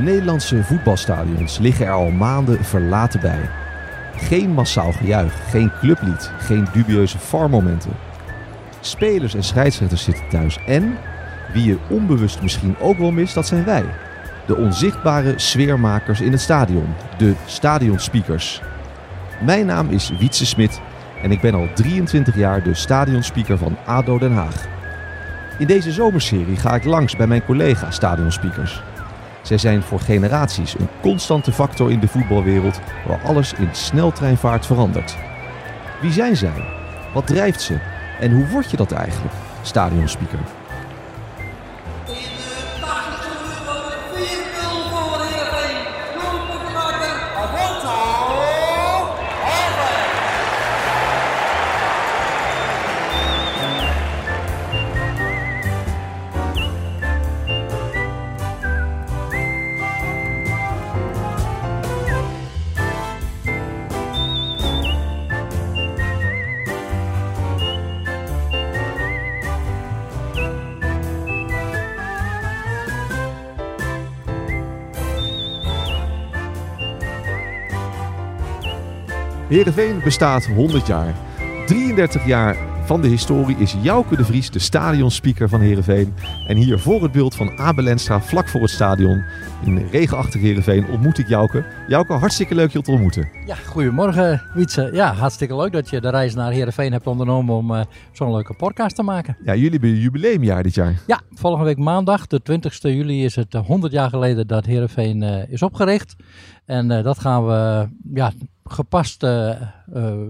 De Nederlandse voetbalstadions liggen er al maanden verlaten bij. Geen massaal gejuich, geen clublied, geen dubieuze farmomenten. Spelers en scheidsrechters zitten thuis en, wie je onbewust misschien ook wel mist, dat zijn wij. De onzichtbare sfeermakers in het stadion, de stadionspeakers. Mijn naam is Wietse Smit en ik ben al 23 jaar de stadionspeaker van ADO Den Haag. In deze zomerserie ga ik langs bij mijn collega stadionspeakers. Zij zijn voor generaties een constante factor in de voetbalwereld waar alles in sneltreinvaart verandert. Wie zijn zij? Wat drijft ze? En hoe word je dat eigenlijk, stadionspeaker? Heerenveen bestaat 100 jaar. 33 jaar van de historie is Jouke de Vries de stadionspeaker van Heerenveen. En hier voor het beeld van Abel Enstra, vlak voor het stadion, in regenachtig Heerenveen, ontmoet ik Jouke. Jouke, hartstikke leuk je te ontmoeten. Ja, goedemorgen Wietse. Ja, hartstikke leuk dat je de reis naar Heerenveen hebt ondernomen om eh, zo'n leuke podcast te maken. Ja, jullie hebben jubileumjaar dit jaar. Ja, volgende week maandag, de 20 juli, is het eh, 100 jaar geleden dat Heerenveen eh, is opgericht. En eh, dat gaan we ja, gepast eh,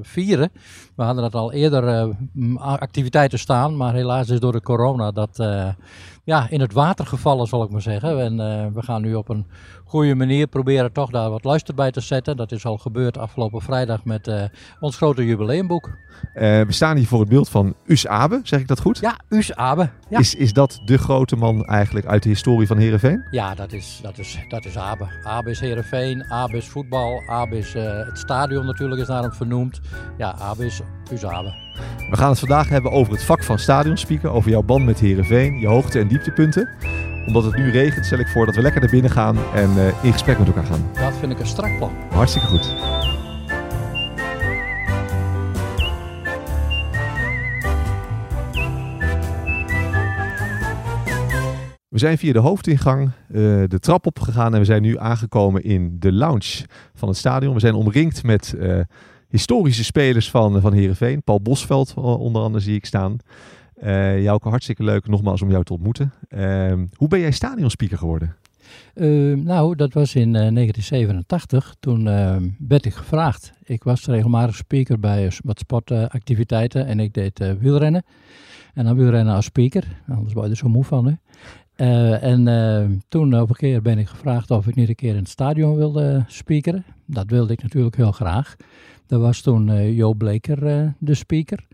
vieren. We hadden dat al eerder eh, activiteiten staan, maar helaas is door de corona dat eh, ja, in het water gevallen, zal ik maar zeggen. En eh, we gaan nu op een goede manier proberen toch daar wat luister bij te zetten. Dat is al gebeurd afgelopen vrijdag met eh, ons grote jubileumboek. Eh, we staan hier voor het beeld van Us Abe, zeg ik dat goed? Ja, Us Abe. Ja. Is, is dat de grote man eigenlijk uit de historie van Heerenveen? Ja, dat is, dat is, dat is Abe. Abe is Heerenveen, Abe is voetbal, Abe is het stadion natuurlijk is naar hem vernoemd. Ja, Abe is We gaan het vandaag hebben over het vak van stadionspeaker, over jouw band met Heerenveen, je hoogte- en dieptepunten. Omdat het nu regent, stel ik voor dat we lekker naar binnen gaan en eh, in gesprek met elkaar gaan. Dat vind ik een strak plan. Hartstikke goed. We zijn via de hoofdingang eh, de trap opgegaan en we zijn nu aangekomen in de lounge van het stadion. We zijn omringd met eh, historische spelers van, van Heerenveen. Paul Bosveld eh, onder andere zie ik staan. Eh Jouke, hartstikke leuk nogmaals om jou te ontmoeten. Ehm, hoe ben jij stadionspeaker geworden? Eh, nou, dat was in eh, 1987. Toen eh, werd ik gevraagd. Ik was regelmatig speaker bij eh, wat sportactiviteiten en ik deed eh, wielrennen. En dan wielrennen als speaker, anders word je er zo moe van. Hè. Eh, en eh, toen op een keer ben ik gevraagd of ik niet een keer in het stadion wilde speakeren. Dat wilde ik natuurlijk heel graag. Dat was toen eh, Joop Bleker eh, de speaker.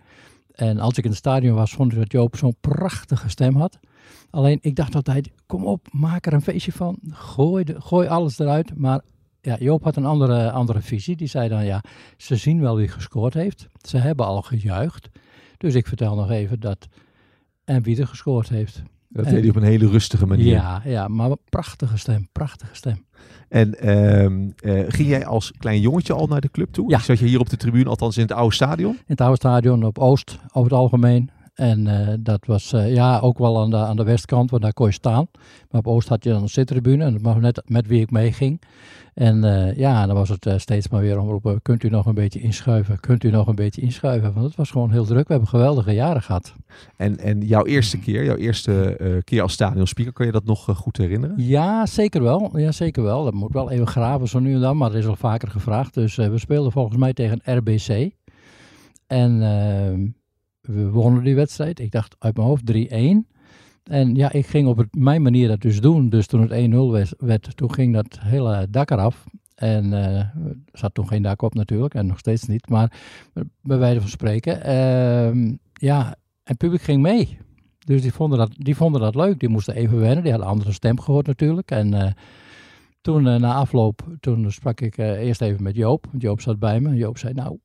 En als ik in het stadion was, vond ik dat Joop zo'n prachtige stem had. Alleen ik dacht altijd, kom op, maak er een feestje van. Gooi, de, gooi alles eruit. Maar ja, Joop had een andere, andere visie. Die zei dan, ja, ze zien wel wie gescoord heeft. Ze hebben al gejuicht. Dus ik vertel nog even dat en wie er gescoord heeft. Dat deed hij op een hele rustige manier. Ja, ja, maar een prachtige stem, prachtige stem. En ehm, eh, ging jij als klein jongetje al naar de club toe? Ja. Zat je hier op de tribune, althans in het oude stadion? In het oude stadion op Oost over het algemeen. En eh, dat was eh, ja, ook wel aan de, aan de westkant, want daar kon je staan. Maar op Oost had je dan een zittribune en dat was net met wie ik meeging. En eh, ja, dan was het steeds maar weer omroepen, kunt u nog een beetje inschuiven? Kunt u nog een beetje inschuiven? Want het was gewoon heel druk. We hebben geweldige jaren gehad. En, en jouw eerste keer, jouw eerste keer als stadionspeaker, kan je dat nog goed herinneren? Ja, zeker wel. Ja, zeker wel. Dat moet wel even graven zo nu en dan, maar dat is al vaker gevraagd. Dus we speelden volgens mij tegen RBC. En eh, we wonnen die wedstrijd. Ik dacht uit mijn hoofd 3-1. En ja, ik ging op mijn manier dat dus doen. Dus toen het 1-0 was- werd, toen ging dat hele dak eraf. En eh, er zat toen geen dak op natuurlijk, en nog steeds niet. Maar bij wijze van spreken. ehm, ja, en het publiek ging mee. Dus die vonden, dat, die vonden dat leuk. Die moesten even wennen. Die hadden een andere stem gehoord natuurlijk. En eh, toen eh, na afloop, toen sprak ik eh, eerst even met Joop. Joop zat bij me. Joop zei, nou,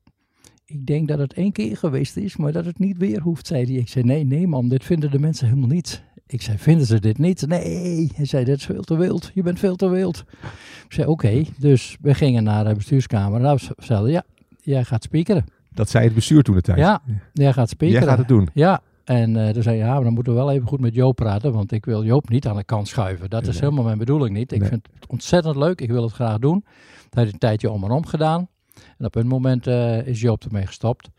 ik denk dat het één keer geweest is, maar dat het niet weer hoeft, zei hij. Ik zei, nee, nee man, dit vinden de mensen helemaal niet. Ik zei, vinden ze dit niet? Nee. Hij zei, dit is veel te wild. Je bent veel te wild. Ik zei, oké. Dus we gingen naar de bestuurskamer. Nou, ze zeiden, ja, jij gaat speakeren. Dat zei het bestuur toen de tijd. Ja, jij gaat speakeren. Jij gaat het doen. Ja, en eh toen zei ja, maar dan moeten we wel even goed met Joop praten, want ik wil Joop niet aan de kant schuiven. Dat is helemaal mijn bedoeling niet. Ik Nee. vind het ontzettend leuk, ik wil het graag doen. Dat heeft een tijdje om en om gedaan. En op een moment eh, is Joop ermee gestopt.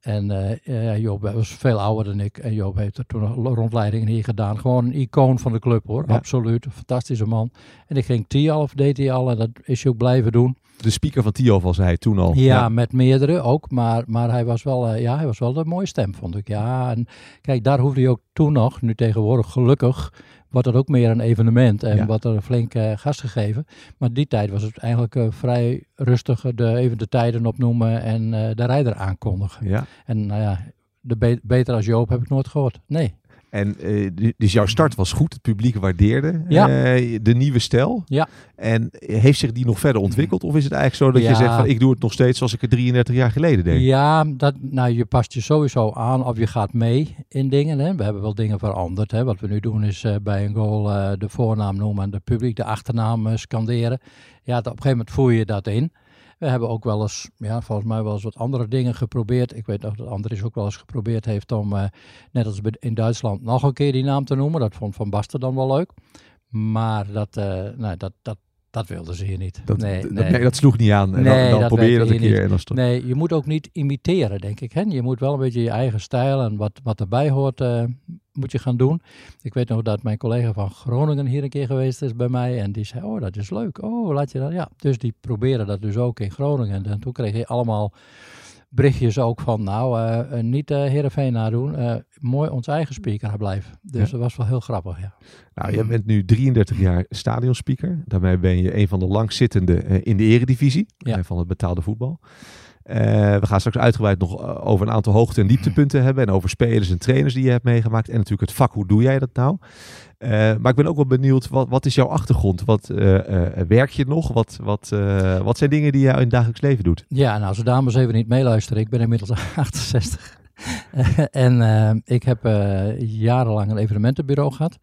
En eh, Joop was veel ouder dan ik. En Joop heeft er toen nog rondleidingen hier gedaan. Gewoon een icoon van de club hoor. Ja. Absoluut. Een fantastische man. En ik ging Tialf, deed hij al. En dat is hij ook blijven doen. De speaker van Tio was hij toen al. Ja, met meerdere ook. Maar, maar hij, was wel, eh, ja, hij was wel een mooie stem, vond ik. Ja, en kijk, daar hoefde hij ook toen nog. Nu tegenwoordig, gelukkig, wordt het ook meer een evenement. En Ja. wordt er flink eh, gas gegeven. Maar die tijd was het eigenlijk eh, vrij rustig. De, even de tijden opnoemen en eh, de rijder aankondigen. Ja. En nou ja, de be- beter als Joop heb ik nooit gehoord. Nee. En eh, dus jouw start was goed. Het publiek waardeerde Ja. eh, de nieuwe stijl. Ja. En heeft zich die nog verder ontwikkeld? Of is het eigenlijk zo dat Ja. je zegt van ik doe het nog steeds zoals ik het 33 jaar geleden deed? Ja, dat, nou, je past je sowieso aan of je gaat mee in dingen. Hè. We hebben wel dingen veranderd. Hè. Wat we nu doen is eh, bij een goal de voornaam noemen en de publiek de achternaam scanderen. Ja, op een gegeven moment voer je dat in. We hebben ook wel eens, ja, volgens mij wel eens wat andere dingen geprobeerd. Ik weet nog dat Andries ook wel eens geprobeerd heeft om, eh, net als in Duitsland, nog een keer die naam te noemen. Dat vond Van Basten dan wel leuk. Maar dat, eh, nou, dat, dat, dat wilden ze hier niet. Dat, nee, dat, nee. nee, dat sloeg niet aan. En Nee, dan, dan dat probeer je dat een keer. En dan Nee, je moet ook niet imiteren, denk ik. Hè? Je moet wel een beetje je eigen stijl en wat, wat erbij hoort, eh, moet je gaan doen. Ik weet nog dat mijn collega van Groningen hier een keer geweest is bij mij. En die zei, oh, dat is leuk. Oh, laat je dat... Ja, dus die proberen dat dus ook in Groningen. En toen kreeg je allemaal berichtjes ook van, nou, eh, niet uh, Heerenveen nadoen. eh mooi ons eigen speaker blijven. Dus Ja. dat was wel heel grappig, ja. Nou, jij bent nu 33 jaar stadionspeaker. Daarmee ben je een van de langzittende in de eredivisie Ja. van het betaalde voetbal. Eh, we gaan straks uitgebreid nog eh, over een aantal hoogte- en dieptepunten hebben. En over spelers en trainers die je hebt meegemaakt. En natuurlijk het vak, hoe doe jij dat nou? Eh, maar ik ben ook wel benieuwd, wat, wat is jouw achtergrond? Wat werk je nog? Wat, wat, wat zijn dingen die je in het dagelijks leven doet? Ja, nou, de dames even niet meeluisteren, ik ben inmiddels 68. en ik heb jarenlang een evenementenbureau gehad.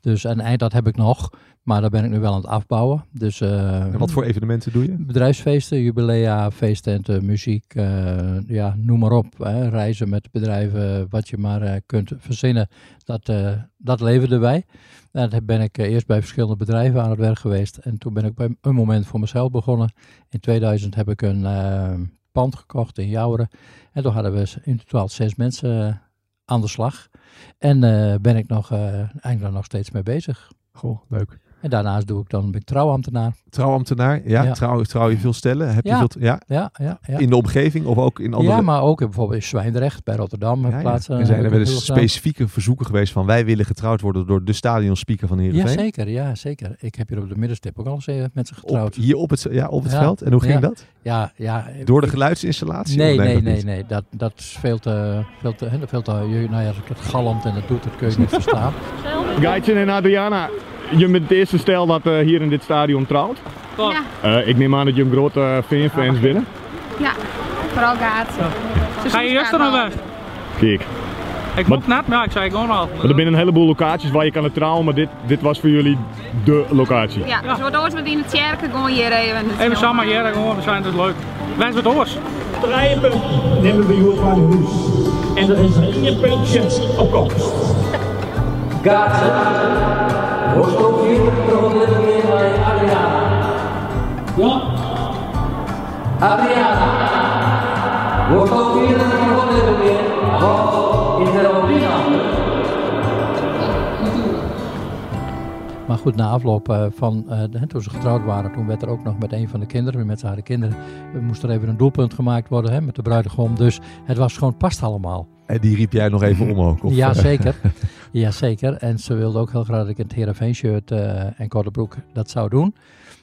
Dus en eind dat heb ik nog, maar daar ben ik nu wel aan het afbouwen. Dus, eh, En wat voor evenementen doe je? Bedrijfsfeesten, jubilea, feesttenten, muziek, eh, ja, noem maar op. Hè. Reizen met bedrijven, wat je maar eh, kunt verzinnen, dat, dat leverde wij. En dan ben ik eerst bij verschillende bedrijven aan het werk geweest. En toen ben ik bij een moment voor mezelf begonnen. In 2000 heb ik een pand gekocht in Jouweren. En toen hadden we in totaal zes mensen aan de slag. En eh, ben ik nog, eigenlijk nog steeds mee bezig. Goh, leuk. En daarnaast doe ik dan, ben ik trouwambtenaar. Trouwambtenaar, ja. Ja. Trouw, trouw je veel stellen? Heb je Ja. veel, ja. Ja, ja, ja. In de omgeving of ook in andere... Ja, maar ook bijvoorbeeld in Zwijndrecht bij Rotterdam. Ja, Ja, ja. plaatsen. En zijn heb er wel eens specifieke verzoeken geweest van wij willen getrouwd worden door de stadionspeaker van Ja, Heerenveen? zeker. Ja, zeker. Ik heb hier op de middenstip ook al eens eh, met ze Op, getrouwd. hier op het, ja, op het Ja. veld. En hoe ging Ja. dat? Ja, ja. Door de geluidsinstallatie? Nee, Of nee, dat nee, nee. Dat, dat is veel te, veel te, veel te, je- nou ja, als ik het galmt en het doet, dat kun je niet verstaan. Gaitje en Adriana, je bent het eerste stel dat eh, hier in dit stadion trouwt. Ja, Eh, ik neem aan dat je een grote uh, fanfans binnen. ja. Vooral gaat. Ga je eerst er nog weg? Kijk, Ik moet net, maar ik zei gewoon al. maar er zijn een heleboel locaties waar je kan het trouwen, maar dit, dit was voor jullie de locatie. Ja, dus we doen met in de kerken gewoon hier even. Even samen hier, gewoon, we zijn het leuk. Wij zijn het oors. Drijven nemen we hier van huis. En er is een puntje op komst. Hier nog een weer bij Adriana. Ja. Adriana. Een weer. Wat in de Robina. Maar goed, na afloop eh, van, eh, toen ze getrouwd waren, toen werd er ook nog met een van de kinderen, met haar kinderen, er moest er even een doelpunt gemaakt worden hè, met de bruidegom. Dus het was gewoon past allemaal. En die riep jij nog even om ook? Of, ja, eh, zeker. ja, zeker. En ze wilde ook heel graag dat ik het Heerenveen shirt eh, en korte broek dat zou doen.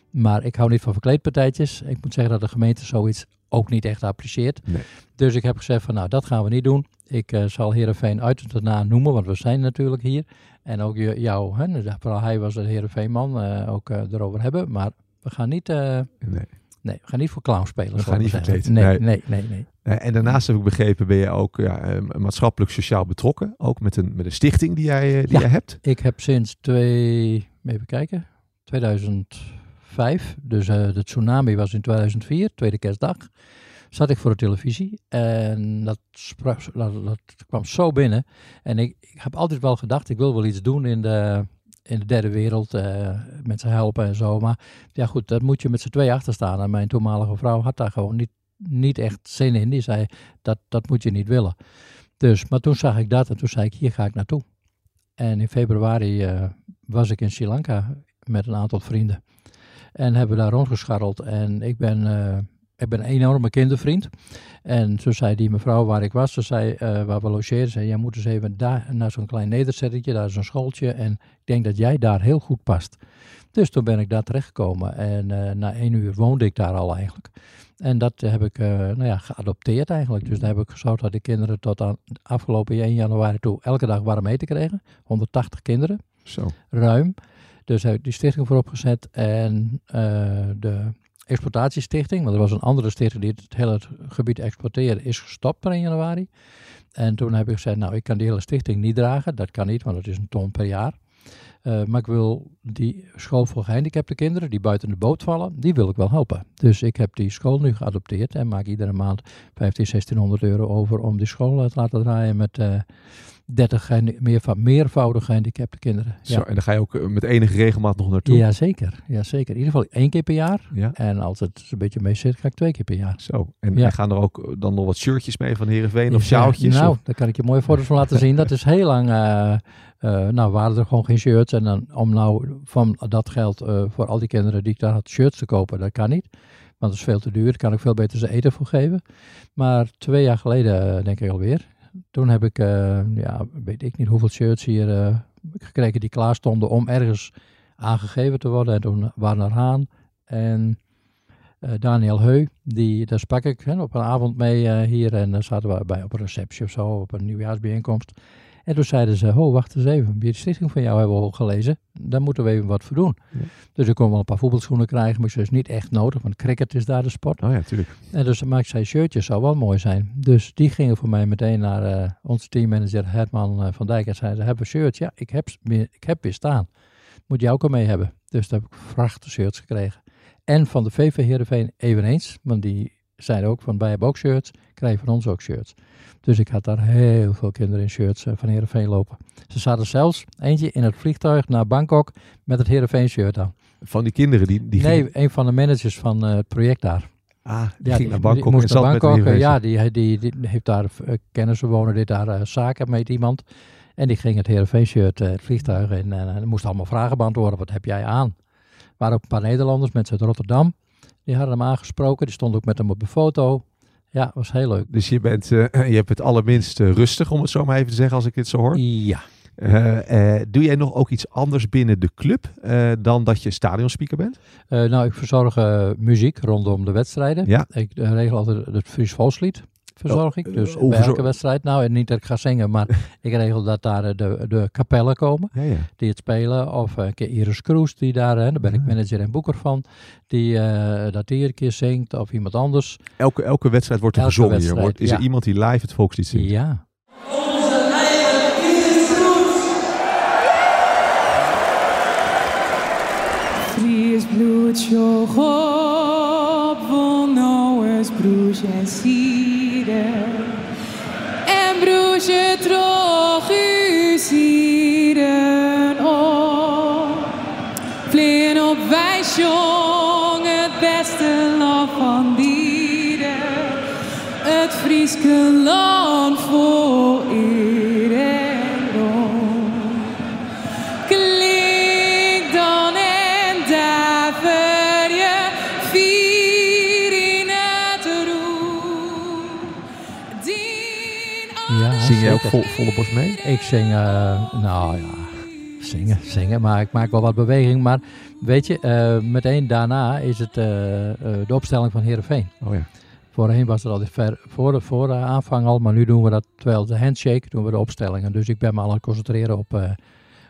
Maar ik hou niet van verkleedpartijtjes. Ik moet zeggen dat de gemeente zoiets ook niet echt apprecieert. Nee. Dus ik heb gezegd van nou, dat gaan we niet doen. Ik eh, zal Heerenveen uit en daarna noemen, want we zijn natuurlijk hier. En ook jou, hè, dus vooral hij was een Heerenveenman, eh ook erover hebben. Maar we gaan niet... Nee. Nee, we gaan niet voor clown spelen. We gaan niet verkleed, Nee, nee. nee, nee, nee. Eh, en daarnaast heb ik begrepen, ben je ook ja, eh, maatschappelijk sociaal betrokken. Ook met een, met een stichting die jij, eh, die Ja. jij hebt. Ik heb sinds twee, even kijken, 2005, dus eh, de tsunami was in 2004, tweede kerstdag, zat ik voor de televisie en dat, sprak, dat, dat kwam zo binnen. En ik, ik heb altijd wel gedacht, ik wil wel iets doen in de, in de derde wereld, eh, mensen helpen en zo. Maar ja goed, daar moet je met z'n twee achter staan. En mijn toenmalige vrouw had daar gewoon niet, niet echt zin in. Die zei, dat, dat moet je niet willen. Dus, maar toen zag ik dat en toen zei ik, hier ga ik naartoe. En in februari eh, was ik in Sri Lanka met een aantal vrienden. En hebben daar rondgescharreld. En ik ben, eh, ik ben een enorme kindervriend. En zo zei die mevrouw waar ik was, ze zei, eh, waar we logeerden, zei, jij moet eens even daar, naar zo'n klein nederzettetje, daar is een schooltje. En ik denk dat jij daar heel goed past. Dus toen ben ik daar terechtgekomen. En eh, na één uur woonde ik daar al eigenlijk. En dat heb ik eh, nou ja, geadopteerd eigenlijk. Dus daar heb ik gezorgd dat de kinderen tot aan afgelopen 1 januari toe elke dag warm eten kregen. 180 kinderen, Zo. ruim. Dus heb ik die stichting voor opgezet. En de exploitatiestichting, want er was een andere stichting die het hele gebied exporteerde, is gestopt per 1 januari. En toen heb ik gezegd, nou ik kan die hele stichting niet dragen. Dat kan niet, want dat is een ton per jaar. Eh, maar ik wil die school voor gehandicapte kinderen die buiten de boot vallen, die wil ik wel helpen. Dus ik heb die school nu geadopteerd en maak iedere maand 15, 1600 euro over om die school eh, te laten draaien met eh 30 gehan- meerva- meervoudig gehandicapte kinderen. Zo, en dan ga je ook eh, met enige regelmaat nog naartoe. Ja, zeker. ja, zeker. In ieder geval één keer per jaar. Ja. En als het een beetje mee zit, ga ik twee keer per jaar. Zo. En, Ja. gaan er ook eh, dan nog wat shirtjes mee van Heerenveen of Ja, sjaaltjes? Nou, of- daar kan ik je mooie foto's van laten zien. Dat is heel lang. eh, nou, waren er gewoon geen shirts. En dan, om nou van dat geld voor al die kinderen die ik daar had shirts te kopen, dat kan niet. Want dat is veel te duur. Daar kan ik veel beter ze eten voor geven. Maar twee jaar geleden, denk ik alweer. Toen heb ik, eh, ja, weet ik niet hoeveel shirts hier eh, gekregen die klaar stonden om ergens aangegeven te worden. En toen waren er Haan en eh, Daniel Heu, die, daar sprak ik op een avond mee hier. En dan zaten we bij, op een receptie of zo, op een nieuwjaarsbijeenkomst. En toen zeiden ze, oh, wacht eens even, die stichting van jou hebben we al gelezen. Daar moeten we even wat voor doen. Ja. Dus ik kon wel een paar voetbalschoenen krijgen, maar dat is niet echt nodig, want cricket is daar de sport. Oh ja, tuurlijk. En dus maar ik zei, shirtjes zou wel mooi zijn. Dus die gingen voor mij meteen naar eh, onze teammanager Herman eh, van Dijk en zeiden, hebben we shirts? Ja, ik heb, weer- ik heb weer staan. Moet jij ook al mee hebben? Dus daar heb ik vrachten shirts gekregen. En van de VV Heerenveen eveneens, want die zeiden ook van, wij hebben ook shirts, krijg je van ons ook shirts. Dus ik had daar heel veel kinderen in shirts eh, van Heerenveen lopen. Ze zaten zelfs eentje in het vliegtuig naar Bangkok met het Heerenveen shirt aan. Van die kinderen die, die nee, een van de managers van eh, het project daar. ah, die Ja, ging die, naar Bangkok die moest en naar Bangkok. eh, ja, die, die, die heeft daar kennissen wonen, dit daar zaken met iemand. En die ging het Heerenveen-shirt, eh, het vliegtuig in. En moest allemaal vragen beantwoorden. Wat heb jij aan? Er waren ook een paar Nederlanders, mensen uit Rotterdam. Die hadden hem aangesproken. Die stonden ook met hem op de foto. Ja, was heel leuk. Dus je, bent, eh, je hebt het allerminst eh, rustig, om het zo maar even te zeggen, als ik dit zo hoor. Ja. Eh, doe jij nog ook iets anders binnen de club dan dat je stadionspeaker bent? Nou, ik verzorg muziek rondom de wedstrijden. Ja. Ik regel altijd het Fries Volkslied. Verzorg ik. eh, Dus bij verzor- elke wedstrijd. Nou, en niet dat ik ga zingen, maar ik regel dat daar eh, de, de kapellen komen. Ja, ja. die het spelen. Of eh, een keer Iris Kroes, die daar, hè, daar ben ik manager en boeker van, die eh, dat die een keer zingt. Of iemand anders. Elke, elke wedstrijd wordt er Elke gezongen. hier. Wordt, is er iemand die live het volkslied zingt? Ja. Fries bloed joch op, nauwes broes en sieren. En broesje droog u sieren op. Vleen op wij jong het beste land van dieren. Het Frieske land voor Zing jij ook vol, volle borst mee? Ik zing, eh, nou ja, zingen, zingen, maar ik maak wel wat beweging. Maar weet je, eh, meteen daarna is het eh, de opstelling van Heerenveen. Oh ja. Voorheen was het al ver voor de, voor de aanvang al, maar nu doen we dat, terwijl de handshake, doen we de opstellingen. Dus ik ben me al aan het concentreren op,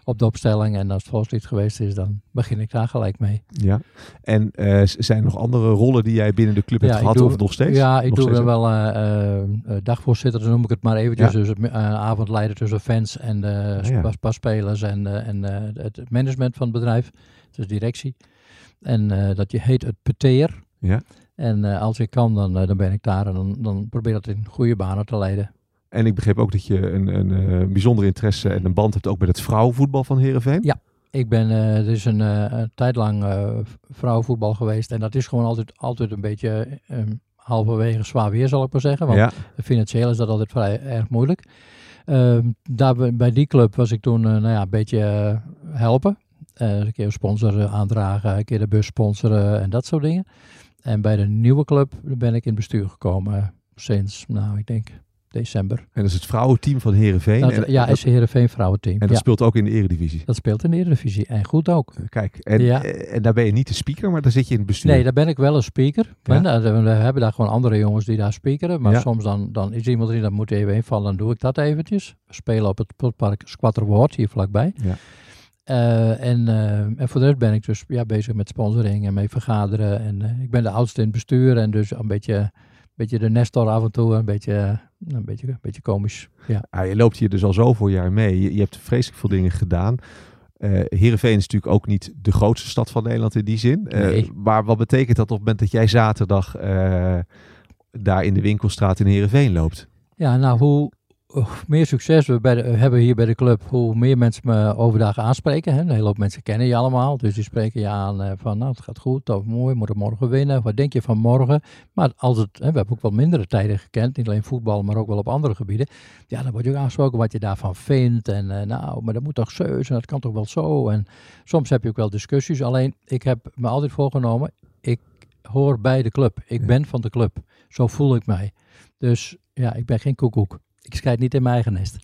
op de opstelling. En als het volkslied geweest is, dan begin ik daar gelijk mee. Ja. En eh, zijn er nog andere rollen die jij binnen de club hebt gehad doe- of nog steeds? Ja, ik Nog doe wel eh, eh, dagvoorzitter, dan noem ik het maar eventjes. Ja. Dus het, avondleider tussen fans en de Ah, ja. spaspelers en, en het management van het bedrijf. Dus directie. En dat je heet het peteer. Ja. En als ik kan, dan, dan ben ik daar en dan, dan probeer ik dat in goede banen te leiden. En ik begreep ook dat je een, een eh, bijzondere interesse en een band hebt ook met het vrouwenvoetbal van Heerenveen. Ja. Ik ben, eh is een, een tijd lang vrouwenvoetbal geweest. En dat is gewoon altijd, altijd een beetje eh, halverwege zwaar weer, zal ik maar zeggen. Want Ja. financieel is dat altijd vrij erg moeilijk. Ehm, daar, bij- die club was ik toen nou ja, een beetje helpen. Eh, een keer een sponsor eh, aandragen, een keer de bus sponsoren en dat soort dingen. En bij de nieuwe club ben ik in bestuur gekomen sinds, nou ik denk december. En dat is het vrouwenteam van Heerenveen. Dat, en, ja, dat, SC Heerenveen vrouwenteam. en dat ja, speelt ook in de eredivisie. dat speelt in de Eredivisie en goed ook. Kijk, en, Ja. eh, en daar ben je niet de speaker, maar daar zit je in het bestuur. Nee, daar ben ik wel een speaker. Ja. En, eh, we hebben daar gewoon andere jongens die daar speakeren. Maar Ja. soms dan, dan is iemand die dat moet even invallen, dan doe ik dat eventjes. We spelen op het Potpark Squatterwoord hier vlakbij. Ja. Eh, en, eh, en voor de rest ben ik dus ja, bezig met sponsoring en mee vergaderen. En eh, ik ben de oudste in het bestuur en dus een beetje, beetje de nestor af en toe. Een beetje, eh, een beetje, een beetje komisch. Ja. Ja, je loopt hier dus al zoveel jaar mee. Je, je hebt vreselijk veel dingen gedaan. Eh Heerenveen is natuurlijk ook niet de grootste stad van Nederland in die zin. Eh, Nee. Maar wat betekent dat op het moment dat jij zaterdag daar in de winkelstraat in Heerenveen loopt? Ja, nou, hoe hoe meer succes we bij de- hebben hier bij de club, hoe meer mensen me overdag aanspreken. Hè. Een hele hoop mensen kennen je allemaal, dus die spreken je aan eh, van, nou, het gaat goed, of mooi, we moeten morgen winnen. Wat denk je van morgen? Maar als het, hè, we hebben ook wel mindere tijden gekend, niet alleen voetbal, maar ook wel op andere gebieden. Ja, dan word je ook aangesproken wat je daarvan vindt. En eh, nou, maar dat moet toch zeus en dat kan toch wel zo. En soms heb je ook wel discussies. Alleen, ik heb me altijd voorgenomen, ik hoor bij de club. Ik ben van de club. Zo voel ik mij. Dus ja, ik ben geen koekoek. Ik scheid niet in mijn eigen nest.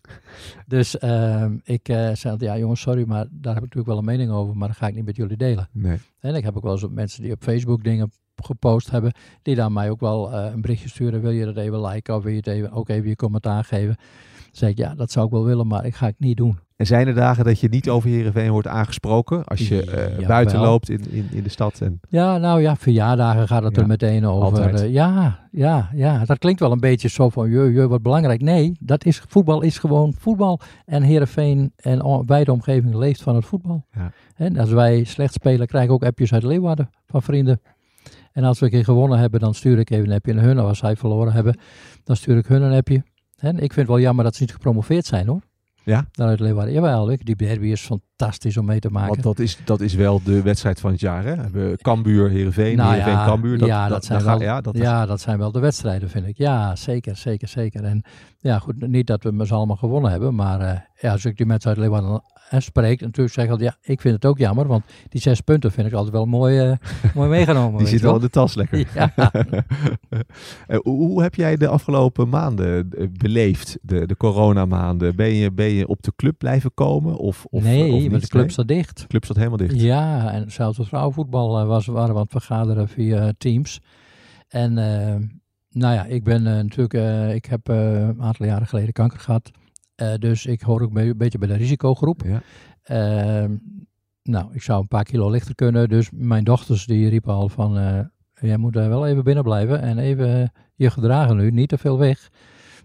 Dus ehm, ik eh, zei ja jongens, sorry, maar daar heb ik natuurlijk wel een mening over, maar dat ga ik niet met jullie delen. Nee. En ik heb ook wel eens mensen die op Facebook dingen gepost hebben, die dan mij ook wel eh, een berichtje sturen, wil je dat even liken of wil je het even, ook even je commentaar geven. Dan zeg ik, ja, dat zou ik wel willen, maar ik ga het niet doen. En zijn er dagen dat je niet over Heerenveen wordt aangesproken? Als je eh, buiten loopt in, in, in de stad? En, Ja, nou ja, verjaardagen gaat het Ja, er meteen over. Eh, ja, ja, ja, dat klinkt wel een beetje zo van, je, je, wat belangrijk. Nee, dat is, voetbal is gewoon voetbal. En Heerenveen en wijde omgeving leeft van het voetbal. Ja. En als wij slecht spelen, krijg ik ook appjes uit Leeuwarden van vrienden. En als we een keer gewonnen hebben, dan stuur ik even een appje naar hun. Of als zij verloren hebben, dan stuur ik hun een appje. En ik vind het wel jammer dat ze niet gepromoveerd zijn hoor. Ja? Uit Leeuwarden. Jawel, ik- die derby is fantastisch om mee te maken. want dat is, dat is wel de wedstrijd van het jaar. Hè? We Cambuur, Heerenveen, Nou Heerenveen, ja, Cambuur. Dat, ja, dat, dat zijn ga- wel- ja, dat ja, dat zijn wel de wedstrijden, vind ik. Ja, zeker, zeker, zeker. En ja, goed, niet dat we met z'n allemaal gewonnen hebben, maar eh, ja, als ik die mensen uit Leeuwarden eh, spreek, natuurlijk zeg ik altijd, ja, ik vind het ook jammer, want die zes punten vind ik altijd wel mooi, eh, mooi meegenomen. Die zit wel in de tas lekker. Ja. Eh, hoe, heb jij de afgelopen maanden eh, beleefd, de, de coronamaanden? Ben je, ben je op de club blijven komen? Of, of, nee, of want niet? de club staat dicht. De club zat helemaal dicht. Ja, en zelfs het vrouwenvoetbal was, waren we aan het vergaderen via Teams. En nou ja, ik ben natuurlijk, ik heb een aantal jaren geleden kanker gehad. Eh, dus ik hoor ook een beetje bij de risicogroep. Ja. Ehm, nou, ik zou een paar kilo lichter kunnen. Dus mijn dochters die riepen al van, eh, jij moet er wel even binnen blijven en even eh, je gedragen nu, niet te veel weg.